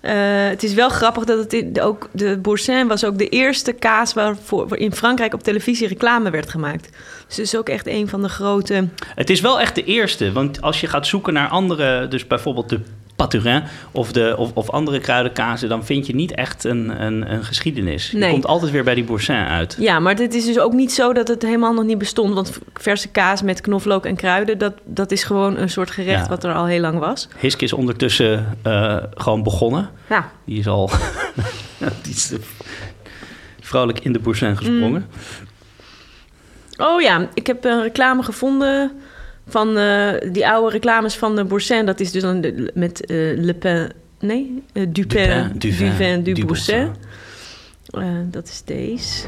[SPEAKER 2] eh, het is wel grappig dat het ook... De Boursin was ook de eerste kaas waarvoor waar in Frankrijk op televisie reclame werd gemaakt. Dus het is ook echt een van de grote...
[SPEAKER 1] Het is wel echt de eerste, want als je gaat zoeken naar andere, dus bijvoorbeeld de Paturin of, de, of, of andere kruidenkazen, dan vind je niet echt een, een, een geschiedenis. Je komt altijd weer bij die Boursin uit.
[SPEAKER 2] Ja, maar het is dus ook niet zo dat het helemaal nog niet bestond. Want verse kaas met knoflook en kruiden... dat, dat is gewoon een soort gerecht
[SPEAKER 1] Ja.
[SPEAKER 2] wat er al heel lang was.
[SPEAKER 1] Hisk is ondertussen eh, gewoon begonnen.
[SPEAKER 2] Ja,
[SPEAKER 1] Die is al *laughs* die is vrolijk in de Boursin gesprongen.
[SPEAKER 2] Oh ja, ik heb een reclame gevonden van eh, die oude reclames van de Boursin. Dat is dus dan de- met eh, Le Pen... Nee, eh, Dupin,
[SPEAKER 1] Dupin, Duvin,
[SPEAKER 2] Duvin, du
[SPEAKER 1] du
[SPEAKER 2] Boursin. Eh, dat is deze.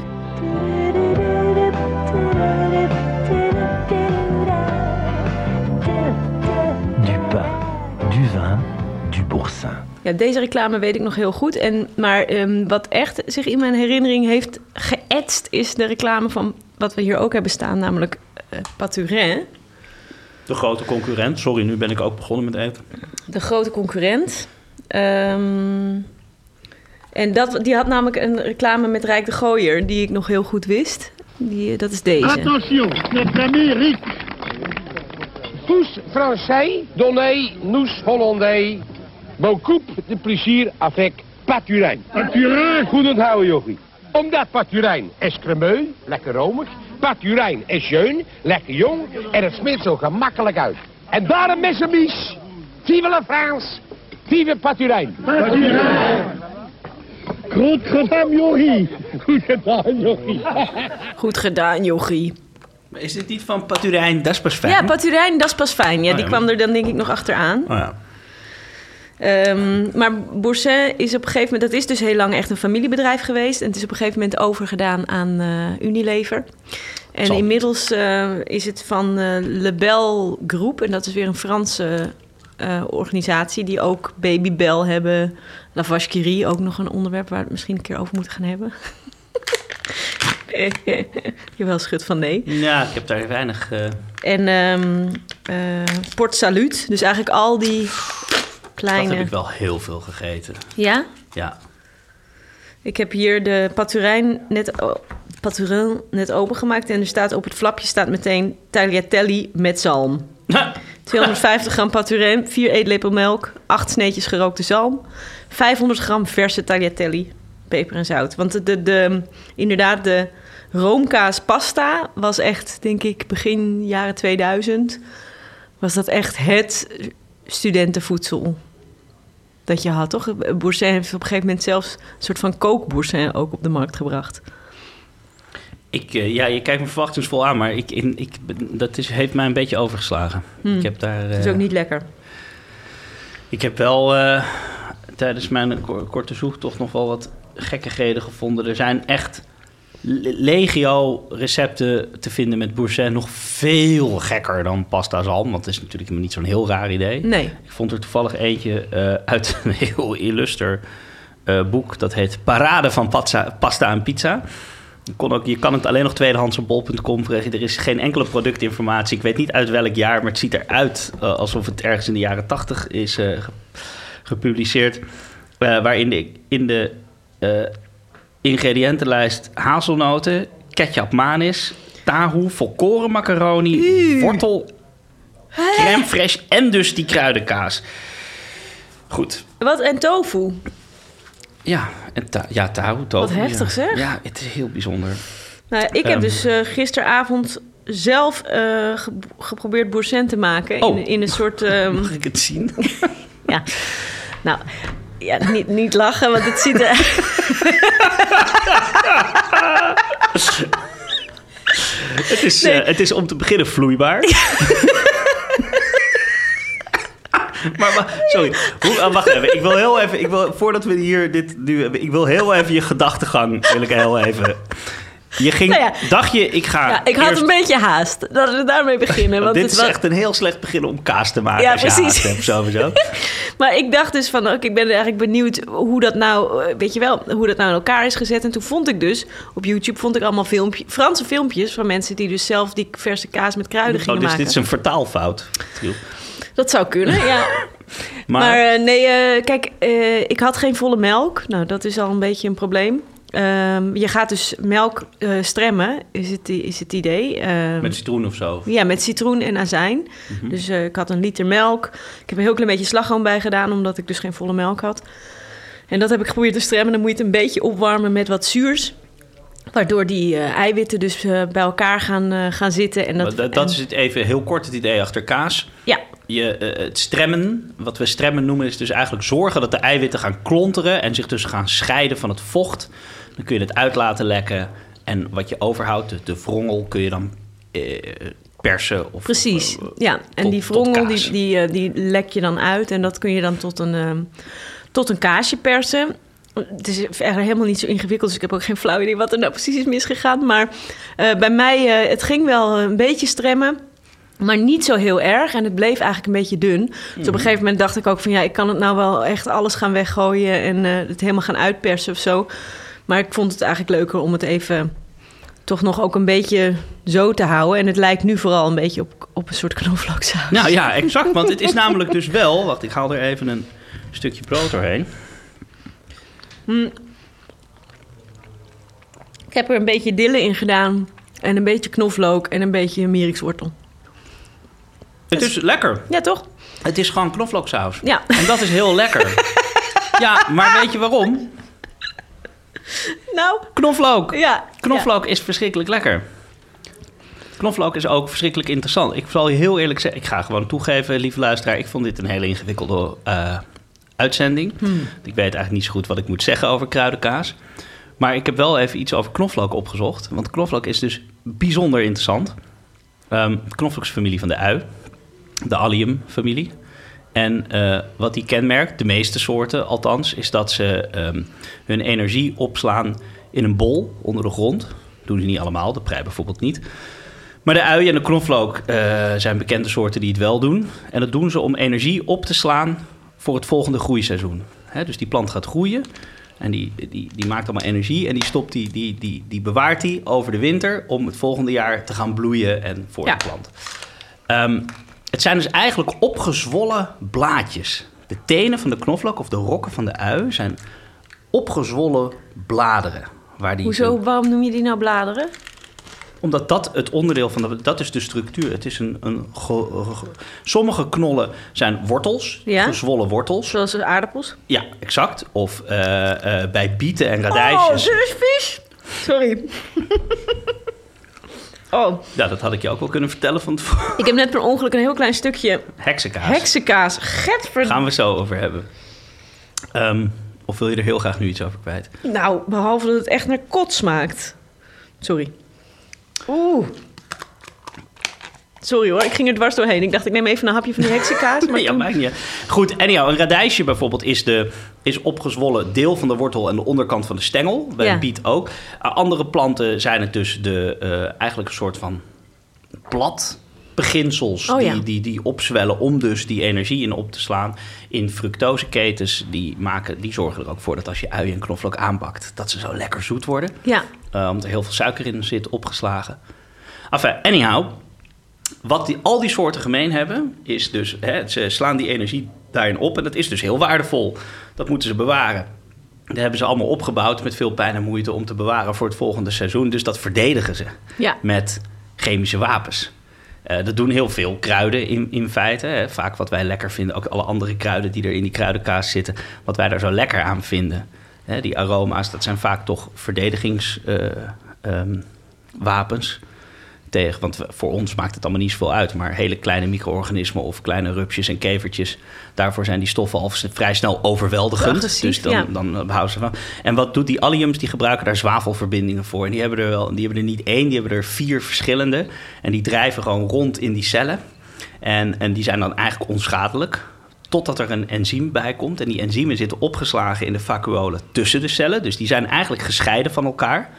[SPEAKER 4] Du pain, du vin, du boursin.
[SPEAKER 2] Ja, deze reclame weet ik nog heel goed. En, maar ehm, wat echt zich in mijn herinnering heeft geëtst... is de reclame van wat we hier ook hebben staan, namelijk eh Paturin.
[SPEAKER 1] De grote concurrent. Sorry, nu ben ik ook begonnen met eten.
[SPEAKER 2] De grote concurrent. Ehm, en dat, die had namelijk een reclame met Rijk de Gooier... die ik nog heel goed wist. Die, eh, dat is deze.
[SPEAKER 5] Attention, notre ami Rick.
[SPEAKER 6] Tous français, donnez nous hollandais. Beaucoup de plezier avec Paturin.
[SPEAKER 5] Paturin.
[SPEAKER 6] Goed onthouden, jochie. Omdat Paturin is cremeux, lekker romig. Paturin is jeun, lekker jong. En het smeert zo gemakkelijk uit. En daarom, mes amis, vive la France, vive Paturin.
[SPEAKER 5] Paturin. Goed gedaan, Jochie. Goed gedaan, Jochie.
[SPEAKER 2] Goed gedaan, jochie.
[SPEAKER 1] Maar Is dit niet van Paturijn? Dat is pas fijn.
[SPEAKER 2] Ja, Paturijn, dat is pas fijn. Ja,
[SPEAKER 1] Oh,
[SPEAKER 2] die kwam er dan denk ik nog achteraan.
[SPEAKER 1] Oh, ja.
[SPEAKER 2] Ehm, maar Boursin is op een gegeven moment... dat is dus heel lang echt een familiebedrijf geweest. En het is op een gegeven moment overgedaan aan eh, Unilever. En
[SPEAKER 1] Zal.
[SPEAKER 2] inmiddels eh, is het van eh Lebel Groep. En dat is weer een Franse organisatie... die ook Babybel hebben. La ook nog een onderwerp... waar we het misschien een keer over moeten gaan hebben. *laughs* Je wel schud van nee.
[SPEAKER 1] ja, ik heb daar weinig...
[SPEAKER 2] En ehm eh, Port Salut. Dus eigenlijk al die
[SPEAKER 1] Dat
[SPEAKER 2] kleine...
[SPEAKER 1] heb ik wel heel veel gegeten.
[SPEAKER 2] Ja?
[SPEAKER 1] Ja.
[SPEAKER 2] Ik heb hier de Paturijn net, net opengemaakt. En er staat op het flapje staat meteen tagliatelle met zalm. 250 gram Paturin, 4 eetlepel melk, 8 sneetjes gerookte zalm, 500 gram verse tagliatelle, peper en zout. Want de, de, de- inderdaad, de roomkaas pasta was echt, denk ik, begin jaren 2000... was dat echt het studentenvoedsel dat je had, toch? Boursin heeft op een gegeven moment zelfs een soort van kookboursin ook op de markt gebracht.
[SPEAKER 1] Ik, eh, ja, je kijkt me verwachtingsvol aan, maar ik, in, ik, dat is, heeft mij een beetje overgeslagen. Ik heb daar...
[SPEAKER 2] Dat is
[SPEAKER 1] eh,
[SPEAKER 2] ook niet lekker.
[SPEAKER 1] Ik heb wel eh, tijdens mijn ko- korte zoektocht nog wel wat gekkigheden gevonden. Er zijn echt legio recepten te vinden met boursin. Nog veel gekker dan pasta zalm. Want het is natuurlijk niet zo'n heel raar idee.
[SPEAKER 2] Nee.
[SPEAKER 1] Ik vond er toevallig eentje eh, uit een *laughs* heel illuster eh, boek. Dat heet Parade van Pazza- Pasta en Pizza. Je, kon ook, je kan het alleen nog tweedehands op bol.com krijgen. Er is geen enkele productinformatie. Ik weet niet uit welk jaar, maar het ziet eruit eh, alsof het ergens in de jaren tachtig is ge- gepubliceerd. Waarin de, in de ingrediëntenlijst hazelnoten, ketchup manis, tahoe, volkoren macaroni, wortel, crème fraîche en dus die kruidenkaas. Goed.
[SPEAKER 2] Wat en tofu?
[SPEAKER 1] Ja, en ta ja tahoe, tofu.
[SPEAKER 2] Wat heftig,
[SPEAKER 1] ja.
[SPEAKER 2] zeg.
[SPEAKER 1] Ja, het is heel bijzonder.
[SPEAKER 2] Nou, ik heb
[SPEAKER 1] Ehm.
[SPEAKER 2] dus eh, gisteravond zelf eh, ge- geprobeerd boursin te maken.
[SPEAKER 1] Oh.
[SPEAKER 2] In, in een soort... *laughs* ehm,
[SPEAKER 1] Mag ik het zien?
[SPEAKER 2] ja. Nou, ja, niet, niet lachen, want het ziet er... *laughs*
[SPEAKER 1] het, is,
[SPEAKER 2] Nee.
[SPEAKER 1] eh, het is om te beginnen vloeibaar. *laughs* maar, sorry, Hoe, ah, wacht even. Ik wil heel even, ik wil, voordat we hier dit nu hebben, ik wil heel even je gedachtegang, wil ik heel even. Je ging,
[SPEAKER 2] Nou ja.
[SPEAKER 1] dacht je, ik ga
[SPEAKER 2] Ja, ik had
[SPEAKER 1] eerst-
[SPEAKER 2] een beetje haast. Laten we daarmee beginnen. Want
[SPEAKER 1] dit
[SPEAKER 2] het
[SPEAKER 1] is
[SPEAKER 2] was-
[SPEAKER 1] echt een heel slecht begin om kaas te maken
[SPEAKER 2] Ja,
[SPEAKER 1] als je
[SPEAKER 2] precies.
[SPEAKER 1] haast hebt, sowieso. *laughs*
[SPEAKER 2] Maar ik dacht dus van, oké, ik ben eigenlijk benieuwd hoe dat nou, eh, weet je wel, hoe dat nou in elkaar is gezet. En toen vond ik dus, op YouTube vond ik allemaal filmpje, Franse filmpjes van mensen die dus zelf die verse kaas met kruiden
[SPEAKER 1] Oh,
[SPEAKER 2] gingen
[SPEAKER 1] dus
[SPEAKER 2] maken.
[SPEAKER 1] dit is een vertaalfout.
[SPEAKER 2] Dat zou kunnen, ja. *laughs*
[SPEAKER 1] Maar,
[SPEAKER 2] Maar, eh, nee, eh, kijk, ik had geen volle melk. Nou, dat is al een beetje een probleem. Ehm, je gaat dus melk eh, stremmen, is het, is het idee. Ehm,
[SPEAKER 1] met citroen of zo.
[SPEAKER 2] Ja, met citroen en azijn.
[SPEAKER 1] Mhm.
[SPEAKER 2] Dus eh, ik had een liter melk. Ik heb een heel klein beetje slagroom bij gedaan, omdat ik dus geen volle melk had. En dat heb ik geprobeerd te stremmen. Dan moet je het een beetje opwarmen met wat zuurs. Waardoor die eh, eiwitten dus bij elkaar gaan, gaan zitten. En dat,
[SPEAKER 1] Dat, dat, dat
[SPEAKER 2] en-
[SPEAKER 1] is het even heel kort het idee achter kaas.
[SPEAKER 2] Ja,
[SPEAKER 1] Je, het stremmen, wat we stremmen noemen, is dus eigenlijk zorgen dat de eiwitten gaan klonteren en zich dus gaan scheiden van het vocht. Dan kun je het uit laten lekken en wat je overhoudt, de, de wrongel, kun je dan eh, persen. Of,
[SPEAKER 2] Precies,
[SPEAKER 1] of, eh,
[SPEAKER 2] ja. En die
[SPEAKER 1] kaas.
[SPEAKER 2] die, die, eh, die lek je dan uit. En dat kun je dan tot een, ehm, tot een kaasje persen. Het is verder helemaal niet zo ingewikkeld, dus ik heb ook geen flauw idee wat er nou precies is misgegaan. Maar eh, bij mij, eh, het ging wel een beetje stremmen. Maar niet zo heel erg. En het bleef eigenlijk een beetje dun. Dus
[SPEAKER 1] Mhm.
[SPEAKER 2] op een gegeven moment dacht ik ook van... ja, ik kan het nou wel echt alles gaan weggooien... en eh, het helemaal gaan uitpersen of zo. Maar ik vond het eigenlijk leuker om het even... toch nog ook een beetje zo te houden. En het lijkt nu vooral een beetje op, op een soort knoflooksaus.
[SPEAKER 1] Nou ja, exact. Want het is namelijk dus wel... Wacht, ik haal er even een stukje brood doorheen.
[SPEAKER 2] Ik heb er een beetje dille in gedaan... en een beetje knoflook en een beetje mierikswortel.
[SPEAKER 1] Het is lekker.
[SPEAKER 2] Ja, toch?
[SPEAKER 1] Het is gewoon knoflooksaus.
[SPEAKER 2] Ja.
[SPEAKER 1] En dat is heel lekker. *laughs* ja, maar weet je waarom? *laughs*
[SPEAKER 2] Nou,
[SPEAKER 1] Knoflook.
[SPEAKER 2] ja.
[SPEAKER 1] Knoflook is verschrikkelijk lekker. Knoflook is ook verschrikkelijk interessant. Ik zal je heel eerlijk zeggen, ik ga gewoon toegeven, lieve luisteraar, ik vond dit een hele ingewikkelde eh, uitzending. Ik weet eigenlijk niet zo goed wat ik moet zeggen over kruidenkaas. Maar ik heb wel even iets over knoflook opgezocht. Want knoflook is dus bijzonder interessant. Ehm knoflook is familie van de ui, de allium-familie. En eh, wat die kenmerkt, de meeste soorten althans, is dat ze ehm, hun energie opslaan in een bol onder de grond. doen ze niet allemaal, de prei bijvoorbeeld niet. Maar de ui en de knoflook eh, zijn bekende soorten die het wel doen. En dat doen ze om energie op te slaan voor het volgende groeiseizoen. Hè, dus die plant gaat groeien en die, die, die maakt allemaal energie en die, stopt die, die, die, die bewaart die over de winter om het volgende jaar te gaan bloeien en voor
[SPEAKER 2] Ja.
[SPEAKER 1] de plant. Ehm, het zijn dus eigenlijk opgezwollen blaadjes. De tenen van de knoflook of de rokken van de ui zijn opgezwollen bladeren. Waar die
[SPEAKER 2] Hoezo, waarom noem je die nou bladeren?
[SPEAKER 1] omdat dat het onderdeel van de... Dat is de structuur. Het is een... een ge- ge- sommige knollen zijn wortels.
[SPEAKER 2] Ja.
[SPEAKER 1] Gezwollen wortels.
[SPEAKER 2] Zoals aardappels.
[SPEAKER 1] Ja, exact. Of eh, eh, bij bieten en
[SPEAKER 2] Oh,
[SPEAKER 1] radijsjes.
[SPEAKER 2] dit is vies. Sorry. *laughs* oh,
[SPEAKER 1] Ja, dat had ik je ook wel kunnen vertellen van tevoren.
[SPEAKER 2] ik heb net per ongeluk een heel klein stukje
[SPEAKER 1] Heksenkaas.
[SPEAKER 2] heksenkaas. Getver...
[SPEAKER 1] Gaan we zo over hebben. Ehm, of wil je er heel graag nu iets over kwijt?
[SPEAKER 2] Nou, behalve dat het echt naar kot smaakt. Sorry. Oeh. Sorry hoor, ik ging er dwars doorheen. Ik dacht, ik neem even een hapje van die heksenkaas. Maar *laughs*
[SPEAKER 1] ja,
[SPEAKER 2] toen-
[SPEAKER 1] maakt niet. Goed, anyhow, een radijsje bijvoorbeeld is, de, is opgezwollen deel van de wortel en de onderkant van de stengel. Bij
[SPEAKER 2] Ja.
[SPEAKER 1] een biet ook. Uh, andere planten zijn het dus de, eh, eigenlijk een soort van bladbeginsels
[SPEAKER 2] Oh,
[SPEAKER 1] die, die, die opzwellen om dus die energie in op te slaan. In fructoseketens, die, maken, die zorgen er ook voor dat als je ui en knoflook aanbakt, dat ze zo lekker zoet worden.
[SPEAKER 2] Ja,
[SPEAKER 1] Uh, omdat er heel veel suiker in zit, opgeslagen. Enfin, anyhow, wat die, al die soorten gemeen hebben, is dus, hè, ze slaan die energie daarin op en dat is dus heel waardevol. Dat moeten ze bewaren. Dat hebben ze allemaal opgebouwd met veel pijn en moeite om te bewaren voor het volgende seizoen. Dus dat verdedigen ze
[SPEAKER 2] ja.
[SPEAKER 1] met chemische wapens. Eh, dat doen heel veel kruiden in, in feite. Hè. Vaak wat wij lekker vinden, ook alle andere kruiden die er in die kruidenkaas zitten, wat wij daar zo lekker aan vinden. Hè, die aroma's, dat zijn vaak toch verdedigingswapens. Tegen, want voor ons maakt het allemaal niet zoveel uit, maar hele kleine micro-organismen of kleine rupsjes en kevertjes, daarvoor zijn die stoffen al vrij snel overweldigend.
[SPEAKER 2] Agressief,
[SPEAKER 1] dus dan,
[SPEAKER 2] ja.
[SPEAKER 1] dan behouden ze van. En wat doet die alliums? Die gebruiken daar zwavelverbindingen voor. En die hebben er wel, die hebben er niet één, die hebben er vier verschillende. En die drijven gewoon rond in die cellen. En, en die zijn dan eigenlijk onschadelijk. Totdat er een enzym bij komt. En die enzymen zitten opgeslagen in de vacuolen tussen de cellen. Dus die zijn eigenlijk gescheiden van elkaar.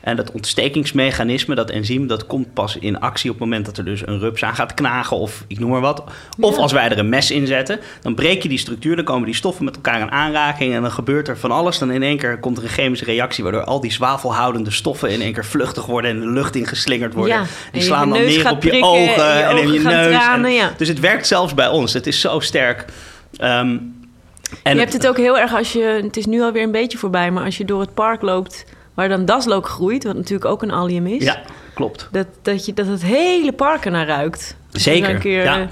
[SPEAKER 1] En dat ontstekingsmechanisme, dat enzym, dat komt pas in actie op het moment dat er dus een rups aan gaat knagen of ik noem maar wat. Of als wij er een mes in zetten, dan breek je die structuur, dan komen die stoffen met elkaar in aanraking en dan gebeurt er van alles. Dan in één keer komt er een chemische reactie waardoor al die zwavelhoudende stoffen in één keer vluchtig worden en de lucht ingeslingerd worden.
[SPEAKER 2] Ja, en
[SPEAKER 1] Die slaan dan neer op je ogen
[SPEAKER 2] je
[SPEAKER 1] en in je neus.
[SPEAKER 2] tranen,
[SPEAKER 1] En-
[SPEAKER 2] ja.
[SPEAKER 1] Dus het werkt zelfs bij ons. Het is zo sterk. En
[SPEAKER 2] je hebt het ook heel erg als je... Het is nu alweer een beetje voorbij, maar als je door het park loopt... waar dan daslook groeit, wat natuurlijk ook een allium is...
[SPEAKER 1] Ja, klopt.
[SPEAKER 2] Dat, dat, je, dat het hele park ernaar ruikt. Er
[SPEAKER 1] Zeker,
[SPEAKER 2] een keer
[SPEAKER 1] ja.
[SPEAKER 2] eh,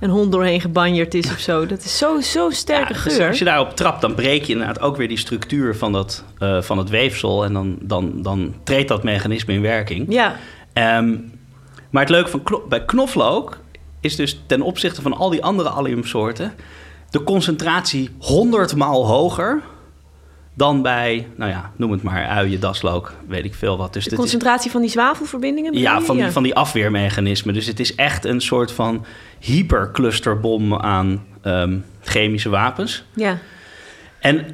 [SPEAKER 2] een hond doorheen gebanjerd is of zo. Dat is zo- zo'n sterke
[SPEAKER 1] Ja, dus
[SPEAKER 2] geur.
[SPEAKER 1] als je daarop trapt, dan breek je inderdaad ook weer die structuur van, dat, eh, van het weefsel. En dan, dan, dan treedt dat mechanisme in werking.
[SPEAKER 2] Ja,
[SPEAKER 1] Ehm, maar het leuke van kno- bij knoflook is dus ten opzichte van al die andere alliumsoorten... de concentratie honderdmaal hoger dan bij, nou ja, noem het maar, uien, daslook, weet ik veel wat. Dus
[SPEAKER 2] De
[SPEAKER 1] is,
[SPEAKER 2] concentratie van die zwavelverbindingen?
[SPEAKER 1] ja, van die, van die afweermechanismen. Dus het is echt een soort van hyperclusterbom aan ehm, chemische wapens.
[SPEAKER 2] Ja,
[SPEAKER 1] En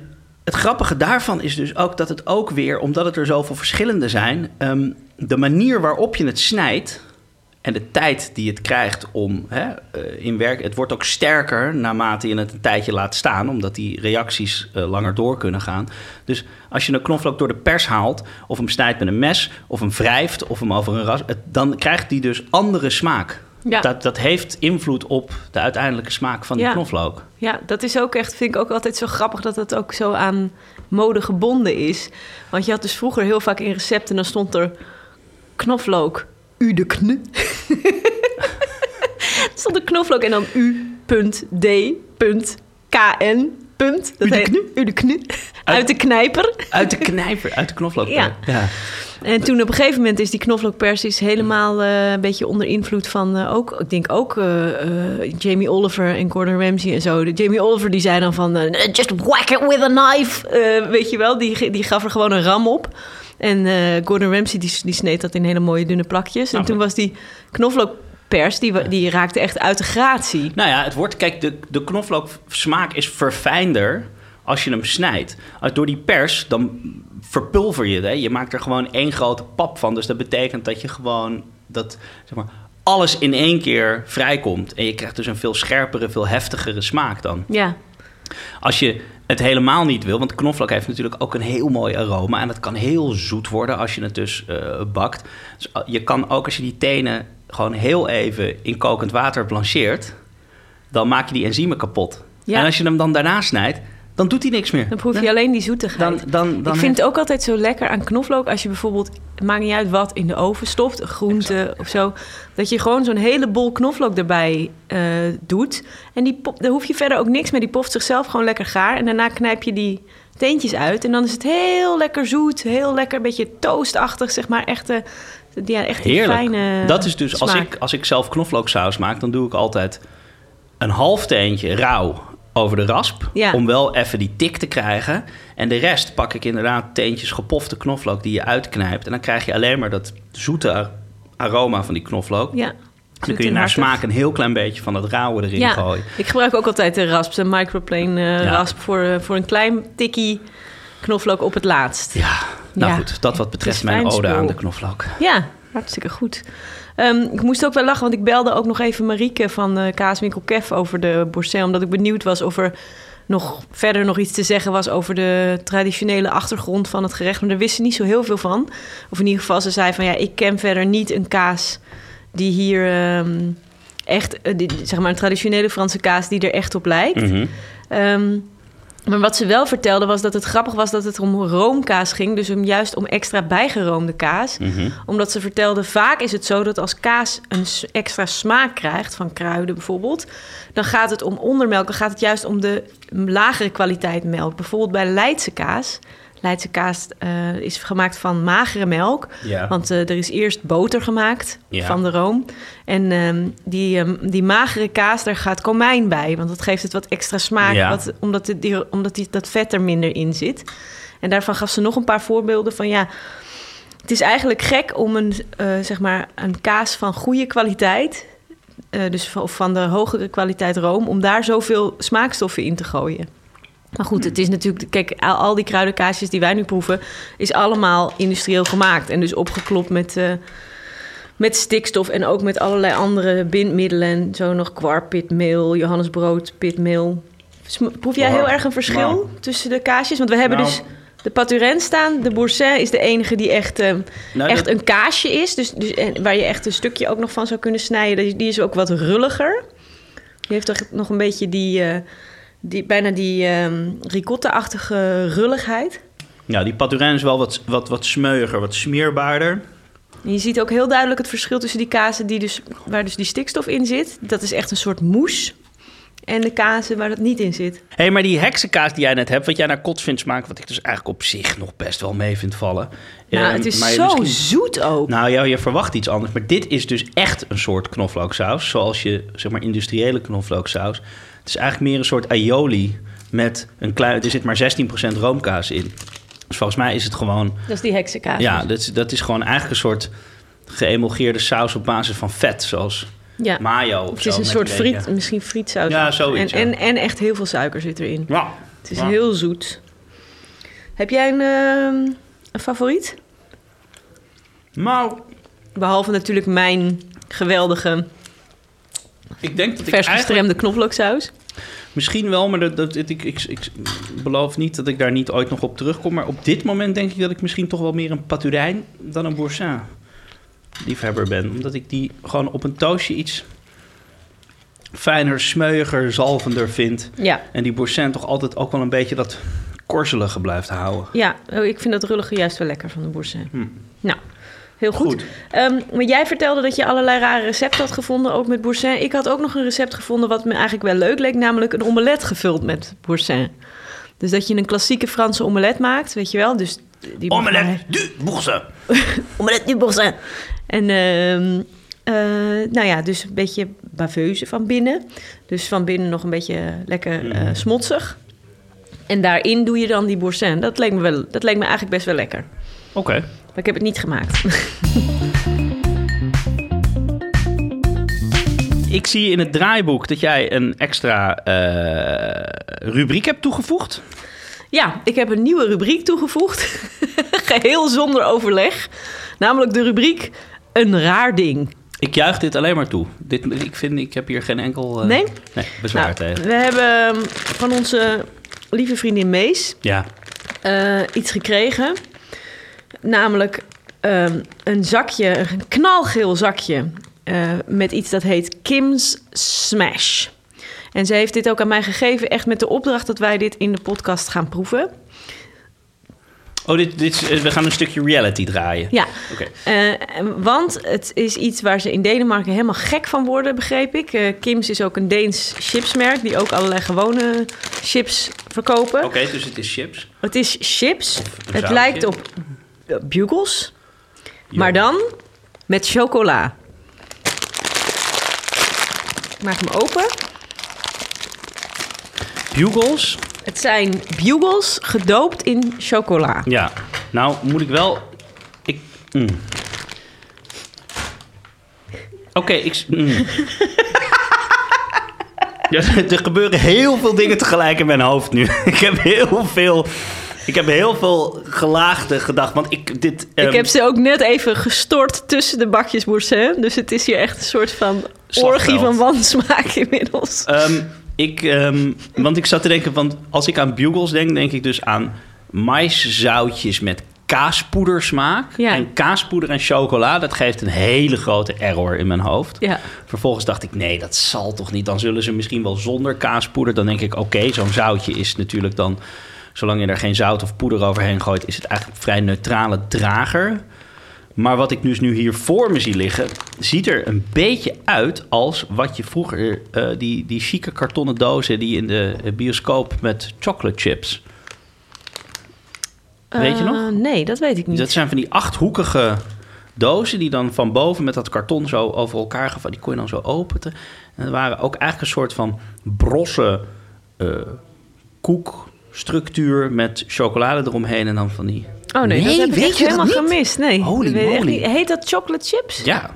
[SPEAKER 1] het grappige daarvan is dus ook dat het ook weer, omdat het er zoveel verschillende zijn, ehm, de manier waarop je het snijdt en de tijd die het krijgt om hè, eh, in werk. Het wordt ook sterker naarmate je het een tijdje laat staan, omdat die reacties eh, langer door kunnen gaan. Dus als je een knoflook door de pers haalt, of hem snijdt met een mes, of hem wrijft, of hem over een ras, het- dan krijgt die dus andere smaak.
[SPEAKER 2] Ja.
[SPEAKER 1] Dat, dat heeft invloed op de uiteindelijke smaak van die
[SPEAKER 2] Ja.
[SPEAKER 1] knoflook.
[SPEAKER 2] ja, dat is ook echt, vind ik ook altijd zo grappig dat het ook zo aan mode gebonden is. Want je had dus vroeger heel vaak in recepten, dan stond er knoflook, u de knu. *laughs* Er stond er knoflook en dan u.d.kn. Punt. Dat
[SPEAKER 1] U de
[SPEAKER 2] heet-
[SPEAKER 1] knu?
[SPEAKER 2] U de knu. Uit de knijper.
[SPEAKER 1] Uit de knijper, uit de knoflook.
[SPEAKER 2] Ja.
[SPEAKER 1] ja.
[SPEAKER 2] En toen op een gegeven moment is die knoflookpers is helemaal eh, een beetje onder invloed van eh, ook, ik denk ook eh, Jamie Oliver en Gordon Ramsay en zo. De Jamie Oliver die zei dan van just whack it with a knife, weet je wel. Die, die gaf er gewoon een ram op. En eh, Gordon Ramsay die, die sneed dat in hele mooie dunne plakjes. En
[SPEAKER 1] Nou,
[SPEAKER 2] toen was die knoflookpers die, die raakte echt uit de gratie.
[SPEAKER 1] Nou ja, het wordt, kijk, de, de knoflooksmaak is verfijnder als je hem snijdt. Als door die pers, dan verpulver je het. Hè? Je maakt er gewoon één grote pap van. Dus dat betekent dat je gewoon dat, zeg maar, alles in één keer vrijkomt. En je krijgt dus een veel scherpere, veel heftigere smaak dan.
[SPEAKER 2] Ja,
[SPEAKER 1] Als je het helemaal niet wil, want knoflook heeft natuurlijk ook een heel mooi aroma. En dat kan heel zoet worden als je het dus eh, bakt. Dus uh, je kan ook als je die tenen gewoon heel even in kokend water blancheert, dan maak je die enzymen kapot.
[SPEAKER 2] Ja.
[SPEAKER 1] En als je hem dan daarna snijdt, dan doet hij niks meer.
[SPEAKER 2] dan proef je alleen die zoetigheid.
[SPEAKER 1] Dan, dan, dan
[SPEAKER 2] ik vind het ook altijd zo lekker aan knoflook als je bijvoorbeeld, maakt niet uit wat, in de oven stopt, een groente of zo, dat je gewoon zo'n hele bol knoflook erbij eh, doet. En die pop, daar hoef je verder ook niks mee. Die poft zichzelf gewoon lekker gaar. En daarna knijp je die teentjes uit. En dan is het heel lekker zoet, heel lekker, een beetje toastachtig, zeg maar. Echt, eh, ja, echt
[SPEAKER 1] Heerlijk.
[SPEAKER 2] fijne
[SPEAKER 1] dat is dus, als ik, als ik zelf knoflooksaus maak, dan doe ik altijd een half teentje rauw over de rasp.
[SPEAKER 2] Ja.
[SPEAKER 1] Om wel even die tik te krijgen. En de rest pak ik inderdaad teentjes gepofte knoflook die je uitknijpt. En dan krijg je alleen maar dat zoete ar- aroma van die knoflook.
[SPEAKER 2] Ja.
[SPEAKER 1] dan kun je naar smaak een heel klein beetje van dat rauwe erin
[SPEAKER 2] Ja,
[SPEAKER 1] gooien.
[SPEAKER 2] ik gebruik ook altijd de rasp, de microplane eh,
[SPEAKER 1] Ja.
[SPEAKER 2] rasp, voor, eh, voor een klein tikkie knoflook op het laatst.
[SPEAKER 1] Ja, nou goed. Dat wat betreft mijn ode aan de knoflook.
[SPEAKER 2] Ja, hartstikke goed. Ehm, ik moest ook wel lachen, want ik belde ook nog even Marieke van eh Kaaswinkel Kef over de Boursin. Omdat ik benieuwd was of er nog verder nog iets te zeggen was over de traditionele achtergrond van het gerecht. Maar daar wist ze niet zo heel veel van. Of in ieder geval, ze zei van ja, ik ken verder niet een kaas die hier ehm, echt, eh, die- zeg maar een traditionele Franse kaas die er echt op lijkt. Ehm, maar wat ze wel vertelde was dat het grappig was dat het om roomkaas ging. Dus om, juist om extra bijgeroomde kaas.
[SPEAKER 1] Mhm.
[SPEAKER 2] Omdat ze vertelde, vaak is het zo dat als kaas een extra smaak krijgt... van kruiden bijvoorbeeld... dan gaat het om ondermelk. Dan gaat het juist om de lagere kwaliteit melk. Bijvoorbeeld bij Leidse kaas... Leidse kaas eh, is gemaakt van magere melk.
[SPEAKER 1] Ja.
[SPEAKER 2] Want eh, er is eerst boter gemaakt
[SPEAKER 1] Ja.
[SPEAKER 2] van de room. En ehm, die, ehm, die magere kaas, daar gaat komijn bij. Want dat geeft het wat extra smaak.
[SPEAKER 1] Ja.
[SPEAKER 2] Wat, omdat het, die, omdat die, dat vet er minder in zit. En daarvan gaf ze nog een paar voorbeelden van... ja, het is eigenlijk gek om een, eh, zeg maar een kaas van goede kwaliteit... dus van, of van de hogere kwaliteit room... om daar zoveel smaakstoffen in te gooien. Maar goed, het is natuurlijk... Kijk, al, die kruidenkaasjes die wij nu proeven... is allemaal industrieel gemaakt. En dus opgeklopt met, eh, met stikstof... en ook met allerlei andere bindmiddelen. En zo nog kwarpitmeel, johannesbrood, pitmeel. Sm- Proef jij heel erg een verschil
[SPEAKER 1] Nou.
[SPEAKER 2] tussen de kaasjes? Want we hebben
[SPEAKER 1] Nou.
[SPEAKER 2] dus de Paturin staan. De Boursin is de enige die echt, eh,
[SPEAKER 1] Nou,
[SPEAKER 2] echt
[SPEAKER 1] dat-
[SPEAKER 2] een kaasje is. Dus, dus, en waar je echt een stukje ook nog van zou kunnen snijden. Die, die is ook wat rulliger. Die heeft toch nog een beetje die... eh, die, bijna die ehm, ricotta-achtige rulligheid.
[SPEAKER 1] Ja, die paturin is wel wat, wat, wat smeuiger, wat smeerbaarder.
[SPEAKER 2] En je ziet ook heel duidelijk het verschil tussen die kazen die dus, waar dus die stikstof in zit. Dat is echt een soort moes. En de kazen waar dat niet in zit.
[SPEAKER 1] Hé, hey, maar die heksenkaas die jij net hebt, wat jij naar kots vindt smaken, wat ik dus eigenlijk op zich nog best wel mee vind vallen.
[SPEAKER 2] Nou,
[SPEAKER 1] Eh,
[SPEAKER 2] het is zo
[SPEAKER 1] misschien-
[SPEAKER 2] zoet ook.
[SPEAKER 1] Nou ja, je verwacht iets anders. Maar dit is dus echt een soort knoflooksaus. Zoals je, zeg maar, industriële knoflooksaus. Het is eigenlijk meer een soort aioli met een klein... Er zit maar 16% roomkaas in. Dus volgens mij is het gewoon...
[SPEAKER 2] Dat is die heksenkaas.
[SPEAKER 1] Ja, dat is, dat is gewoon eigenlijk een soort geëmulgeerde saus op basis van vet. Zoals
[SPEAKER 2] Ja.
[SPEAKER 1] mayo of
[SPEAKER 2] Het
[SPEAKER 1] zo,
[SPEAKER 2] is een soort friet, misschien frietsaus.
[SPEAKER 1] Ja, zoiets,
[SPEAKER 2] En, en, en echt heel veel suiker zit erin.
[SPEAKER 1] Ja.
[SPEAKER 2] Het is
[SPEAKER 1] Ja.
[SPEAKER 2] heel zoet. Heb jij een, ehm, een favoriet?
[SPEAKER 1] Nou,
[SPEAKER 2] Behalve natuurlijk mijn geweldige
[SPEAKER 1] ik denk dat ik
[SPEAKER 2] vers
[SPEAKER 1] eigenlijk...
[SPEAKER 2] gestremde knoflooksaus.
[SPEAKER 1] Misschien wel, maar dat, dat, ik, ik, ik beloof niet dat ik daar niet ooit nog op terugkom. Maar op dit moment denk ik dat ik misschien toch wel meer een paturijn dan een boursin liefhebber ben. Omdat ik die gewoon op een toastje iets fijner, smeuiger, zalvender vind.
[SPEAKER 2] Ja,
[SPEAKER 1] En die boursin toch altijd ook wel een beetje dat korzelige blijft houden.
[SPEAKER 2] ja. Oh, ik vind dat rullige juist wel lekker van de boursin.
[SPEAKER 1] Hm.
[SPEAKER 2] Nou, heel goed.
[SPEAKER 1] Goed.
[SPEAKER 2] Ehm, maar jij vertelde dat je allerlei rare recepten had gevonden, ook met boursin. Ik had ook nog een recept gevonden wat me eigenlijk wel leuk leek, namelijk een omelet gevuld met boursin. Dus dat je een klassieke Franse omelet maakt, weet je wel. Dus die maar-
[SPEAKER 1] Omelette du boursin. *laughs*
[SPEAKER 2] Omelet du boursin. En ehm, eh, nou ja, dus een beetje baveuze van binnen. Dus van binnen nog een beetje lekker eh, smotsig. En daarin doe je dan die boursin. Dat leek me, wel, dat leek me eigenlijk best wel lekker.
[SPEAKER 1] Oké.
[SPEAKER 2] Maar ik heb het niet gemaakt.
[SPEAKER 1] Ik zie in het draaiboek dat jij een extra eh, rubriek hebt toegevoegd.
[SPEAKER 2] ja, ik heb een nieuwe rubriek toegevoegd. *laughs* Geheel zonder overleg. Namelijk de rubriek Een raar ding.
[SPEAKER 1] Ik juich dit alleen maar toe. Dit, ik, vind, ik heb hier geen enkel
[SPEAKER 2] Nee?
[SPEAKER 1] nee, bezwaar
[SPEAKER 2] Nou,
[SPEAKER 1] tegen.
[SPEAKER 2] we hebben ehm, van onze lieve vriendin Mees
[SPEAKER 1] Ja.
[SPEAKER 2] eh, iets gekregen. Namelijk ehm, een zakje, een knalgeel zakje. eh, met iets dat heet Kim's Smash. En ze heeft dit ook aan mij gegeven, echt met de opdracht dat wij dit in de podcast gaan proeven.
[SPEAKER 1] Oh, dit, dit, eh, we gaan een stukje reality draaien.
[SPEAKER 2] Ja,
[SPEAKER 1] Oké.
[SPEAKER 2] eh, want het is iets waar ze in Denemarken helemaal gek van worden, begreep ik. Kim's is ook een Deens chipsmerk die ook allerlei gewone chips verkopen.
[SPEAKER 1] Oké, dus het is chips.
[SPEAKER 2] Het is chips. Het lijkt op bugles, maar dan met chocola. Ik maak hem open.
[SPEAKER 1] Bugles.
[SPEAKER 2] Het zijn bugles gedoopt in chocola.
[SPEAKER 1] Ja. Nou, moet ik wel... Ik... mm. Oké, ik... mm. *laughs* ja, *laughs* er gebeuren heel veel dingen tegelijk in mijn hoofd nu. *laughs* ik heb heel veel... Ik heb heel veel gelaagde gedacht. Want ik... Dit,
[SPEAKER 2] Ik
[SPEAKER 1] ehm,
[SPEAKER 2] heb ze ook net even gestort tussen de bakjes boursin. Dus het is hier echt een soort van
[SPEAKER 1] Slagveld.
[SPEAKER 2] orgie van wansmaak *laughs* inmiddels.
[SPEAKER 1] Ehm, ik, ehm, want ik zat te denken, want als ik aan bugles denk, denk ik dus aan maiszoutjes met kaaspoedersmaak.
[SPEAKER 2] Ja.
[SPEAKER 1] En kaaspoeder en chocola, dat geeft een hele grote error in mijn hoofd.
[SPEAKER 2] Ja.
[SPEAKER 1] Vervolgens dacht ik, nee, dat zal toch niet. Dan zullen ze misschien wel zonder kaaspoeder. Dan denk ik, oké, zo'n zoutje is natuurlijk dan... Zolang je er geen zout of poeder overheen gooit... is het eigenlijk een vrij neutrale drager. Maar wat ik dus nu hier voor me zie liggen... ziet er een beetje uit als wat je vroeger... eh, die, die chique kartonnen dozen die in de bioscoop met chocolate chips... Weet je nog?
[SPEAKER 2] Eh, nee, dat weet ik niet.
[SPEAKER 1] Dat zijn van die achthoekige dozen die dan van boven met dat karton zo over elkaar gevallen. Die kon je dan zo openen. En er waren ook eigenlijk een soort van brosse eh, koekstructuur met chocolade eromheen en dan van die.
[SPEAKER 2] Oh nee, dat
[SPEAKER 1] Nee,
[SPEAKER 2] heb ik
[SPEAKER 1] weet
[SPEAKER 2] echt
[SPEAKER 1] je dat
[SPEAKER 2] helemaal
[SPEAKER 1] niet?
[SPEAKER 2] gemist. Nee,
[SPEAKER 1] Holy
[SPEAKER 2] dat
[SPEAKER 1] moly.
[SPEAKER 2] Heet dat chocolate chips?
[SPEAKER 1] Ja,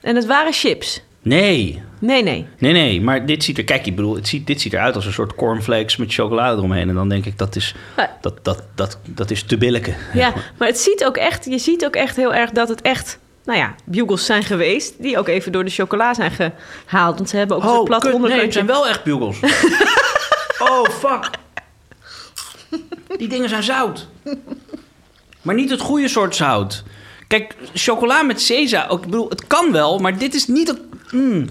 [SPEAKER 2] En het waren chips?
[SPEAKER 1] nee.
[SPEAKER 2] Nee, nee.
[SPEAKER 1] Nee, nee, maar dit ziet er, kijk, ik bedoel, het ziet, dit ziet eruit als een soort cornflakes met chocolade eromheen. En dan denk ik, dat is, dat, dat, dat, dat is te billijken.
[SPEAKER 2] Ja, maar het ziet ook echt, je ziet ook echt heel erg dat het echt, nou ja, bugles zijn geweest. Die ook even door de chocola zijn gehaald. Want ze hebben ook een soort plat
[SPEAKER 1] Oh, kut, nee, het zijn wel echt bugles. *laughs* oh, fuck. Die dingen zijn zout. Maar niet het goede soort zout. Kijk, chocola met sesa, ik bedoel, het kan wel, maar dit is niet het... mm.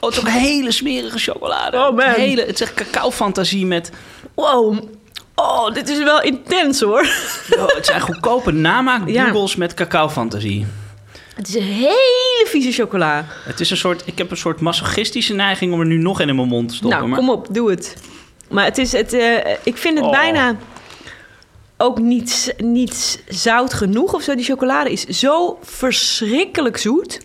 [SPEAKER 1] Oh, het is ook hele smerige chocolade.
[SPEAKER 2] Oh, man.
[SPEAKER 1] Hele, het is echt cacao-fantasie met...
[SPEAKER 2] Wow. Oh, dit is wel intens hoor.
[SPEAKER 1] Het zijn goedkope namaak
[SPEAKER 2] Ja.
[SPEAKER 1] met cacao-fantasie.
[SPEAKER 2] Het is een hele vieze chocola.
[SPEAKER 1] Het is een soort... Ik heb een soort masochistische neiging om er nu nog een in mijn mond te stoppen.
[SPEAKER 2] nou,
[SPEAKER 1] maar-
[SPEAKER 2] kom op, doe het. Maar het is, het, eh, ik vind het
[SPEAKER 1] Oh.
[SPEAKER 2] bijna ook niet, niet zout genoeg of zo. Die chocolade is zo verschrikkelijk zoet.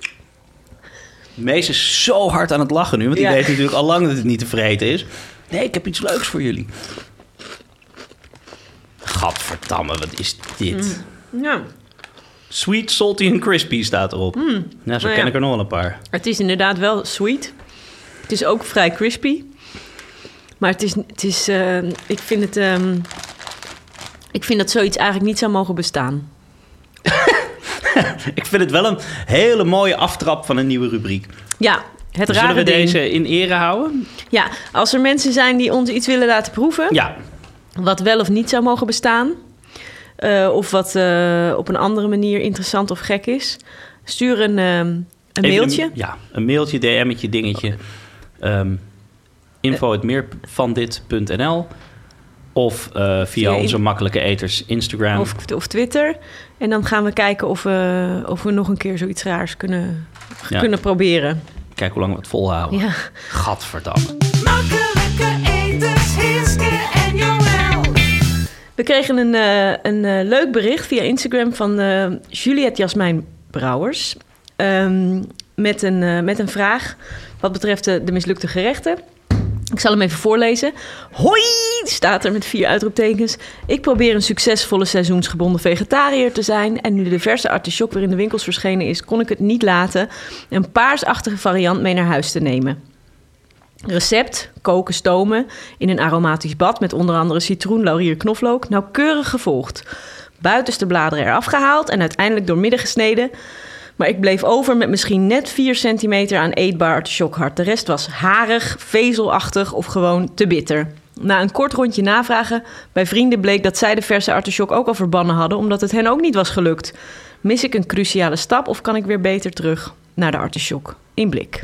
[SPEAKER 1] Mees is zo hard aan het lachen nu, want die
[SPEAKER 2] Ja.
[SPEAKER 1] weet natuurlijk al lang dat het niet te vreten is. Nee, ik heb iets leuks voor jullie. Gadverdamme, wat is dit?
[SPEAKER 2] Ja,
[SPEAKER 1] Sweet, salty en crispy staat erop. nou, zo
[SPEAKER 2] Nou
[SPEAKER 1] ken
[SPEAKER 2] ja.
[SPEAKER 1] ik er nog wel een paar.
[SPEAKER 2] het is inderdaad wel sweet. Het is ook vrij crispy. Maar het is, het is eh, ik vind het, ehm, ik vind dat zoiets eigenlijk niet zou mogen bestaan. *laughs*
[SPEAKER 1] Ik vind het wel een hele mooie aftrap van een nieuwe rubriek.
[SPEAKER 2] Ja, het rare
[SPEAKER 1] Zullen we
[SPEAKER 2] ding.
[SPEAKER 1] deze in ere houden?
[SPEAKER 2] Ja, als er mensen zijn die ons iets willen laten proeven,
[SPEAKER 1] Ja,
[SPEAKER 2] wat wel of niet zou mogen bestaan, eh, of wat eh, op een andere manier interessant of gek is, stuur een, ehm, een mailtje.
[SPEAKER 1] Een, ja, een mailtje, DM'tje, dingetje. Ehm het meer van dit.nl of eh, via onze makkelijke eters Instagram.
[SPEAKER 2] Of, of Twitter. En dan gaan we kijken of we, of we nog een keer zoiets raars kunnen,
[SPEAKER 1] Ja.
[SPEAKER 2] kunnen proberen.
[SPEAKER 1] Kijk hoe lang we het volhouden.
[SPEAKER 2] Ja.
[SPEAKER 1] Gadverdamme.
[SPEAKER 3] Makkelijke etens, Hiske en Joël.
[SPEAKER 2] We kregen een, eh, een eh, leuk bericht via Instagram van eh, Juliette Jasmijn Brouwers. Ehm, met, een, eh, met een vraag wat betreft de, de mislukte gerechten. Ik zal hem even voorlezen. Hoi, staat er met vier uitroeptekens. Ik probeer een succesvolle seizoensgebonden vegetariër te zijn. En nu de verse artichok weer in de winkels verschenen is, kon ik het niet laten een paarsachtige variant mee naar huis te nemen. Recept: koken, stomen in een aromatisch bad met onder andere citroen, laurier, knoflook. Nauwkeurig gevolgd. Buitenste bladeren eraf gehaald en uiteindelijk doormidden gesneden. Maar ik bleef over met misschien net 4 centimeter aan eetbaar artichokhart. De rest was harig, vezelachtig of gewoon te bitter. Na een kort rondje navragen bij vrienden bleek dat zij de verse artichok ook al verbannen hadden, omdat het hen ook niet was gelukt. Mis ik een cruciale stap of kan ik weer beter terug naar de artichok in blik?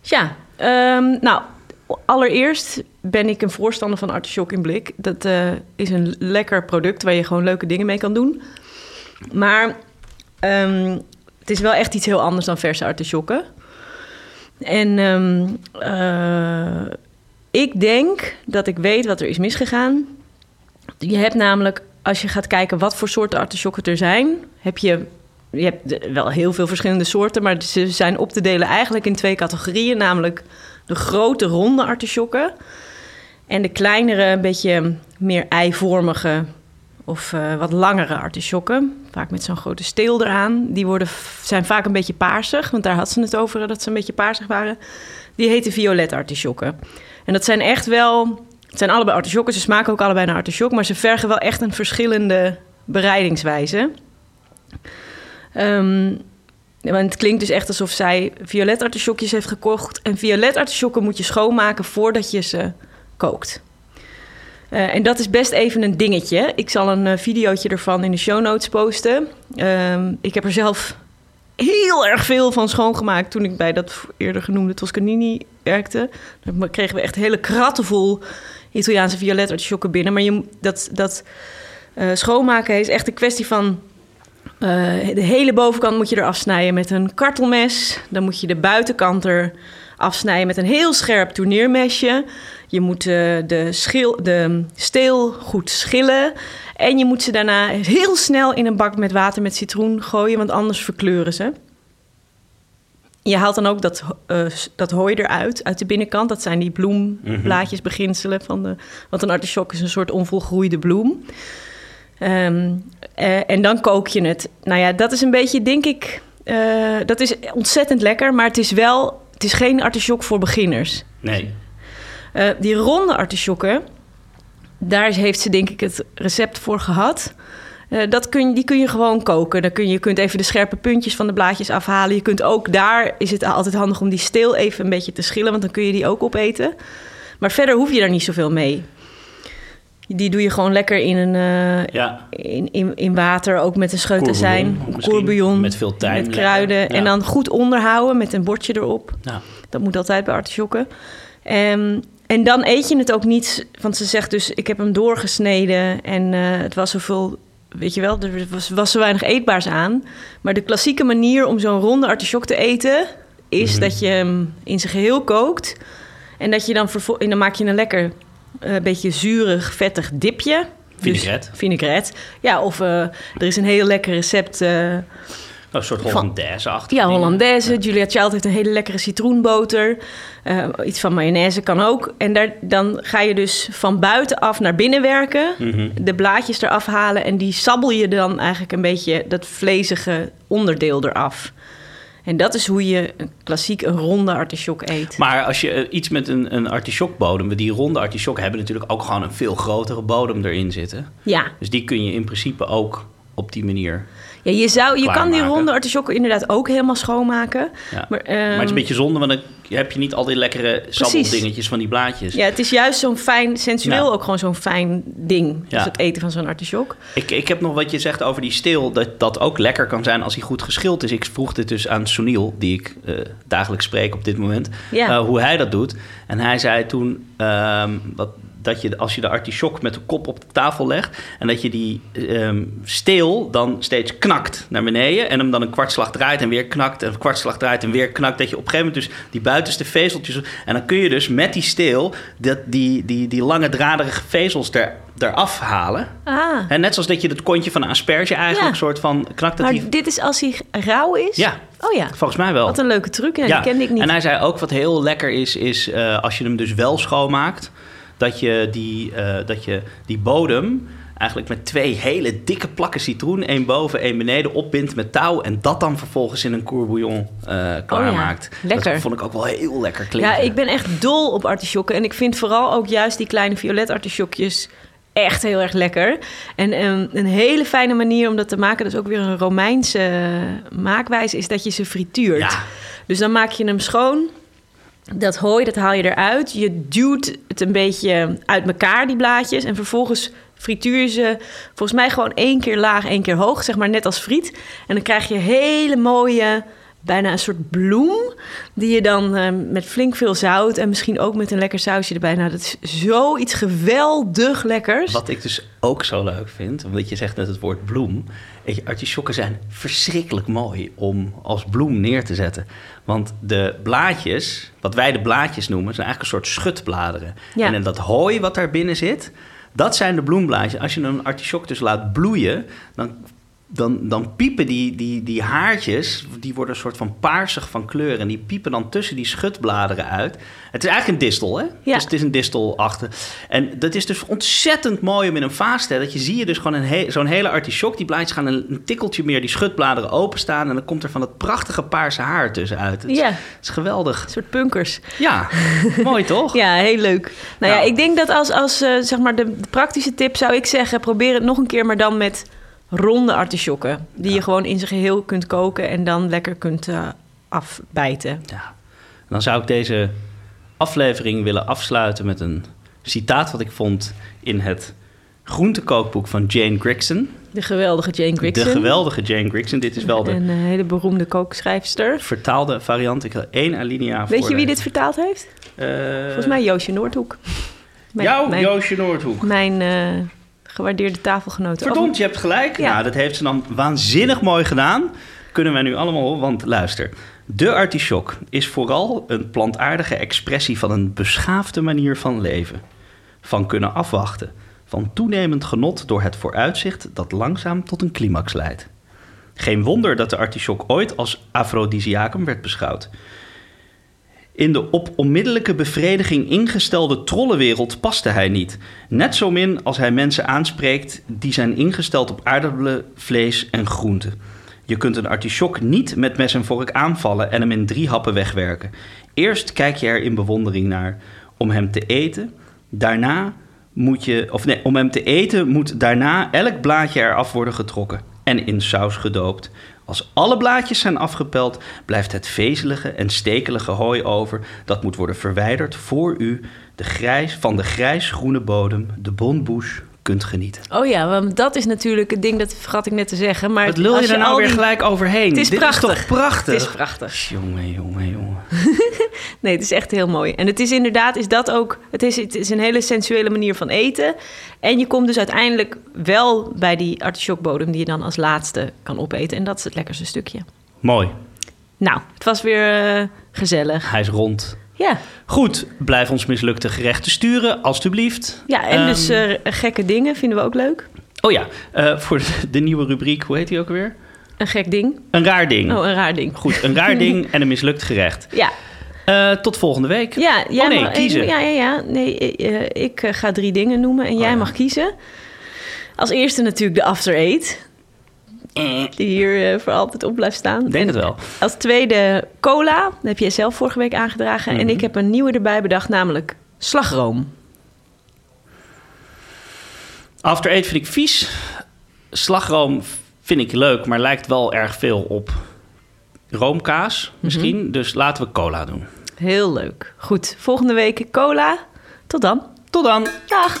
[SPEAKER 2] Ja, ehm, nou, allereerst ben ik een voorstander van artichok in blik. Dat eh, is een lekker product waar je gewoon leuke dingen mee kan doen. Maar ehm, het is wel echt iets heel anders dan verse artichokken. En ehm, eh, ik denk dat ik weet wat er is misgegaan. Je hebt namelijk, als je gaat kijken wat voor soorten artichokken er zijn, heb je je hebt wel heel veel verschillende soorten, maar ze zijn op te delen eigenlijk in twee categorieën. Namelijk de grote ronde artichokken en de kleinere, een beetje meer eivormige of eh, wat langere artichokken. Vaak met zo'n grote steel eraan. Die worden, zijn vaak een beetje paarsig, want daar had ze het over dat ze een beetje paarsig waren. Die heten violet artichokken. En dat zijn echt wel, het zijn allebei artichokken. Ze smaken ook allebei naar artichok, maar ze vergen wel echt een verschillende bereidingswijze. Ehm, want het klinkt dus echt alsof zij violet artichokjes heeft gekocht. En violet artichokken moet je schoonmaken voordat je ze kookt. Eh, en dat is best even een dingetje. Ik zal een eh, videootje ervan in de show notes posten. Ehm, ik heb er zelf heel erg veel van schoongemaakt toen ik bij dat eerder genoemde Toscanini werkte. Dan kregen we echt hele kratten vol Italiaanse violet binnen. Maar je, dat, dat eh, schoonmaken is echt een kwestie van de hele bovenkant moet je er afsnijden met een kartelmes. Dan moet je de buitenkant er afsnijden met een heel scherp tourneermesje. Je moet eh, de, schil, de steel goed schillen. En je moet ze daarna heel snel in een bak met water met citroen gooien, want anders verkleuren ze. Je haalt dan ook dat, eh, dat hooi eruit, uit de binnenkant. Dat zijn die bloemblaadjes, beginselen van de... Want een artichok is een soort onvolgroeide bloem. Ehm, eh, en dan kook je het. Nou ja, dat is een beetje, denk ik... dat is ontzettend lekker, maar het is wel... Het is geen artichok voor beginners.
[SPEAKER 1] Nee.
[SPEAKER 2] Eh, die ronde artichokken, daar heeft ze denk ik het recept voor gehad. Eh, dat kun, je- die kun je gewoon koken. Dan kun je, je kunt even de scherpe puntjes van de blaadjes afhalen. Je kunt ook daar, is het altijd handig om die steel even een beetje te schillen, want dan kun je die ook opeten. Maar verder hoef je daar niet zoveel mee. Die doe je gewoon lekker in, een, eh,
[SPEAKER 1] Ja.
[SPEAKER 2] in, in, in water, ook met een scheut
[SPEAKER 1] Courbouillon
[SPEAKER 2] azijn,
[SPEAKER 1] misschien,
[SPEAKER 2] courbouillon,
[SPEAKER 1] met veel tijm,
[SPEAKER 2] met kruiden.
[SPEAKER 1] Ja.
[SPEAKER 2] En dan goed onderhouden met een bordje erop.
[SPEAKER 1] Nou,
[SPEAKER 2] Dat moet altijd bij artichokken. Ehm, en dan eet je het ook niet, want ze zegt dus, ik heb hem doorgesneden en eh, het was zoveel, weet je wel, er was, was zo weinig eetbaars aan. Maar de klassieke manier om zo'n ronde artichok te eten, is
[SPEAKER 1] Mhm.
[SPEAKER 2] dat je hem in zijn geheel kookt. En dat je dan, en dan maak je een lekker, eh, beetje zuurig, vettig dipje.
[SPEAKER 1] Vinaigrette.
[SPEAKER 2] Dus, vinaigrette. Ja, of eh, er is een heel lekker recept...
[SPEAKER 1] Een soort
[SPEAKER 2] Van-
[SPEAKER 1] Hollandaise-achtig.
[SPEAKER 2] Ja. Hollandaise. Julia Child heeft een hele lekkere citroenboter. Eh, iets van mayonaise kan ook. En daar, dan ga je dus van buitenaf naar binnen werken.
[SPEAKER 1] Mhm.
[SPEAKER 2] De blaadjes eraf halen. En die sabbel je dan eigenlijk een beetje dat vlezige onderdeel eraf. En dat is hoe je klassiek een ronde artichok eet.
[SPEAKER 1] Maar als je eh, iets met een, een artichokbodem... Die ronde artichok hebben natuurlijk ook gewoon een veel grotere bodem erin zitten.
[SPEAKER 2] Ja,
[SPEAKER 1] Dus die kun je in principe ook op die manier...
[SPEAKER 2] ja je, zou, je kan die ronde artichokken inderdaad ook helemaal schoonmaken.
[SPEAKER 1] Ja.
[SPEAKER 2] Maar,
[SPEAKER 1] maar het is
[SPEAKER 2] ehm,
[SPEAKER 1] een beetje zonde, want dan heb je niet al die lekkere sabbeldingetjes van die blaadjes.
[SPEAKER 2] Ja, het is juist zo'n fijn, sensueel
[SPEAKER 1] Ja.
[SPEAKER 2] ook gewoon zo'n fijn ding. Dus het eten van zo'n artichok.
[SPEAKER 1] Ik, ik heb nog wat je zegt over die steel, dat dat ook lekker kan zijn als hij goed geschild is. Ik vroeg dit dus aan Sunil, die ik eh, dagelijks spreek op dit moment, eh, hoe hij dat doet. En hij zei toen ehm, dat, dat je als je de artichok met de kop op de tafel legt en dat je die ehm, steel dan steeds knakt naar beneden en hem dan een kwartslag draait en weer knakt en een kwartslag draait en weer knakt, dat je op een gegeven moment dus die buitenste vezeltjes en dan kun je dus met die steel dat, die, die, die lange draderige vezels er, eraf halen.
[SPEAKER 2] Ah,
[SPEAKER 1] En net zoals dat je het kontje van een asperge eigenlijk
[SPEAKER 2] Ja.
[SPEAKER 1] soort van knakt dat
[SPEAKER 2] maar
[SPEAKER 1] die...
[SPEAKER 2] dit is als hij rauw is?
[SPEAKER 1] Ja,
[SPEAKER 2] Oh ja,
[SPEAKER 1] volgens mij wel.
[SPEAKER 2] wat een leuke truc. Ja, die kende ik niet.
[SPEAKER 1] En hij zei ook wat heel lekker is, is eh, als je hem dus wel schoonmaakt, dat je die, eh, dat je die bodem eigenlijk met twee hele dikke plakken citroen, één boven, één beneden, opbindt met touw en dat dan vervolgens in een courbouillon eh klaarmaakt.
[SPEAKER 2] lekker.
[SPEAKER 1] Dat vond ik ook wel heel lekker klinken.
[SPEAKER 2] Ja, ik ben echt dol op artichokken. En ik vind vooral ook juist die kleine violet artichokjes echt heel erg lekker. En een, een hele fijne manier om dat te maken, dat is ook weer een Romeinse eh, maakwijze, is dat je ze frituurt.
[SPEAKER 1] Ja.
[SPEAKER 2] Dus dan maak je hem schoon. Dat hooi, dat haal je eruit. Je duwt het een beetje uit elkaar, die blaadjes. En vervolgens frituur je ze volgens mij gewoon één keer laag, één keer hoog. Zeg maar net als friet. En dan krijg je hele mooie, bijna een soort bloem. Die je dan eh, met flink veel zout en misschien ook met een lekker sausje erbij. Nou, dat is zoiets geweldig lekkers.
[SPEAKER 1] Wat ik dus ook zo leuk vind, omdat je zegt net het woord bloem. Weet je, artisjokken zijn verschrikkelijk mooi om als bloem neer te zetten. Want de blaadjes, wat wij de blaadjes noemen, zijn eigenlijk een soort schutbladeren.
[SPEAKER 2] Ja.
[SPEAKER 1] En dat hooi wat daar binnen zit, dat zijn de bloemblaadjes. Als je een artisjok dus laat bloeien, dan, dan, dan piepen die, die, die haartjes, die worden een soort van paarsig van kleur. En die piepen dan tussen die schutbladeren uit. Het is eigenlijk een distel, hè?
[SPEAKER 2] Ja.
[SPEAKER 1] Dus het is een distelachtig. En dat is dus ontzettend mooi om in een vaas te hebben. Dat je zie je dus gewoon een he- zo'n hele artichok. Die blaadjes gaan een, een tikkeltje meer die schutbladeren openstaan. En dan komt er van dat prachtige paarse haar tussenuit. Het is,
[SPEAKER 2] Ja.
[SPEAKER 1] het is geweldig.
[SPEAKER 2] Een soort punkers.
[SPEAKER 1] Ja, *laughs* mooi toch?
[SPEAKER 2] Ja, heel leuk. Nou ja,
[SPEAKER 1] Nou.
[SPEAKER 2] ik denk dat als, als eh, zeg maar de, de praktische tip zou ik zeggen... probeer het nog een keer, maar dan met ronde artichokken. Die je gewoon in zijn geheel kunt koken en dan lekker kunt eh, afbijten.
[SPEAKER 1] Ja. Dan zou ik deze aflevering willen afsluiten met een citaat wat ik vond in het groentekookboek van Jane Grigson.
[SPEAKER 2] De geweldige Jane Grigson.
[SPEAKER 1] De geweldige Jane Grigson. Dit is wel de
[SPEAKER 2] Een eh, hele beroemde kookschrijfster.
[SPEAKER 1] vertaalde variant. Ik wil één alinea voor.
[SPEAKER 2] Weet je wie dit vertaald heeft?
[SPEAKER 1] Uh,
[SPEAKER 2] Volgens mij Joosje Noordhoek. Mijn,
[SPEAKER 1] Jouw
[SPEAKER 2] mijn,
[SPEAKER 1] Joosje Noordhoek.
[SPEAKER 2] mijn eh, gewaardeerde tafelgenoot.
[SPEAKER 1] Verdomd, je hebt gelijk.
[SPEAKER 2] Ja.
[SPEAKER 1] Nou, dat heeft ze dan waanzinnig mooi gedaan. Kunnen wij nu allemaal want luister. De artichok is vooral een plantaardige expressie van een beschaafde manier van leven. Van kunnen afwachten. Van toenemend genot door het vooruitzicht dat langzaam tot een climax leidt. Geen wonder dat de artichok ooit als afrodisiacum werd beschouwd. In de op onmiddellijke bevrediging ingestelde trollenwereld paste hij niet. Net zo min als hij mensen aanspreekt die zijn ingesteld op aardappelen, vlees en groenten. Je kunt een artichok niet met mes en vork aanvallen en hem in drie happen wegwerken. Eerst kijk je er in bewondering naar om hem te eten. Daarna moet je, of nee, om hem te eten moet daarna elk blaadje eraf worden getrokken en in saus gedoopt. Als alle blaadjes zijn afgepeld, blijft het vezelige en stekelige hooi over. Dat moet worden verwijderd voor u de grijs, van de grijs-groene bodem, de bonbouche, kunt genieten.
[SPEAKER 2] Oh ja, want dat is natuurlijk het ding, dat vergat ik net te zeggen. Maar
[SPEAKER 1] Wat lul
[SPEAKER 2] als
[SPEAKER 1] je er nou weer
[SPEAKER 2] die-
[SPEAKER 1] gelijk overheen?
[SPEAKER 2] Het is
[SPEAKER 1] Dit
[SPEAKER 2] prachtig.
[SPEAKER 1] is toch prachtig?
[SPEAKER 2] Het is prachtig.
[SPEAKER 1] Jongen, jongen, jongen. *laughs*
[SPEAKER 2] Nee, het is echt heel mooi. En het is inderdaad, is dat ook, het is, het is een hele sensuele manier van eten. En je komt dus uiteindelijk wel bij die artichokbodem die je dan als laatste kan opeten. En dat is het lekkerste stukje.
[SPEAKER 1] Mooi.
[SPEAKER 2] Nou, het was weer eh, gezellig.
[SPEAKER 1] Hij is rond.
[SPEAKER 2] Ja,
[SPEAKER 1] Goed, blijf ons mislukte gerechten sturen, alstublieft.
[SPEAKER 2] ja en
[SPEAKER 1] Ehm,
[SPEAKER 2] dus eh, gekke dingen vinden we ook leuk.
[SPEAKER 1] Oh ja, eh, voor de, nieuwe rubriek, hoe heet die ook weer?
[SPEAKER 2] Een gek ding.
[SPEAKER 1] Een raar ding.
[SPEAKER 2] Oh, een raar ding.
[SPEAKER 1] Goed, een raar ding *laughs* en een mislukt gerecht.
[SPEAKER 2] Ja,
[SPEAKER 1] Eh, tot volgende week.
[SPEAKER 2] ja, jij
[SPEAKER 1] oh nee,
[SPEAKER 2] mag-
[SPEAKER 1] kiezen.
[SPEAKER 2] Ja, ja, ja. Nee, ik ga drie dingen noemen en jij
[SPEAKER 1] Oh ja.
[SPEAKER 2] mag kiezen. Als eerste natuurlijk de After Eight. *laughs* Die hier eh, voor altijd op blijft staan.
[SPEAKER 1] Ik denk
[SPEAKER 2] En
[SPEAKER 1] het wel.
[SPEAKER 2] Als tweede cola. Dat heb jij zelf vorige week aangedragen.
[SPEAKER 1] Mhm.
[SPEAKER 2] En ik heb een nieuwe erbij bedacht, namelijk slagroom.
[SPEAKER 1] After Eight vind ik vies. Slagroom vind ik leuk, maar lijkt wel erg veel op roomkaas misschien.
[SPEAKER 2] Mhm.
[SPEAKER 1] Dus laten we cola doen.
[SPEAKER 2] Heel leuk. Goed, volgende week cola. Tot dan.
[SPEAKER 1] Tot dan.
[SPEAKER 2] Dag.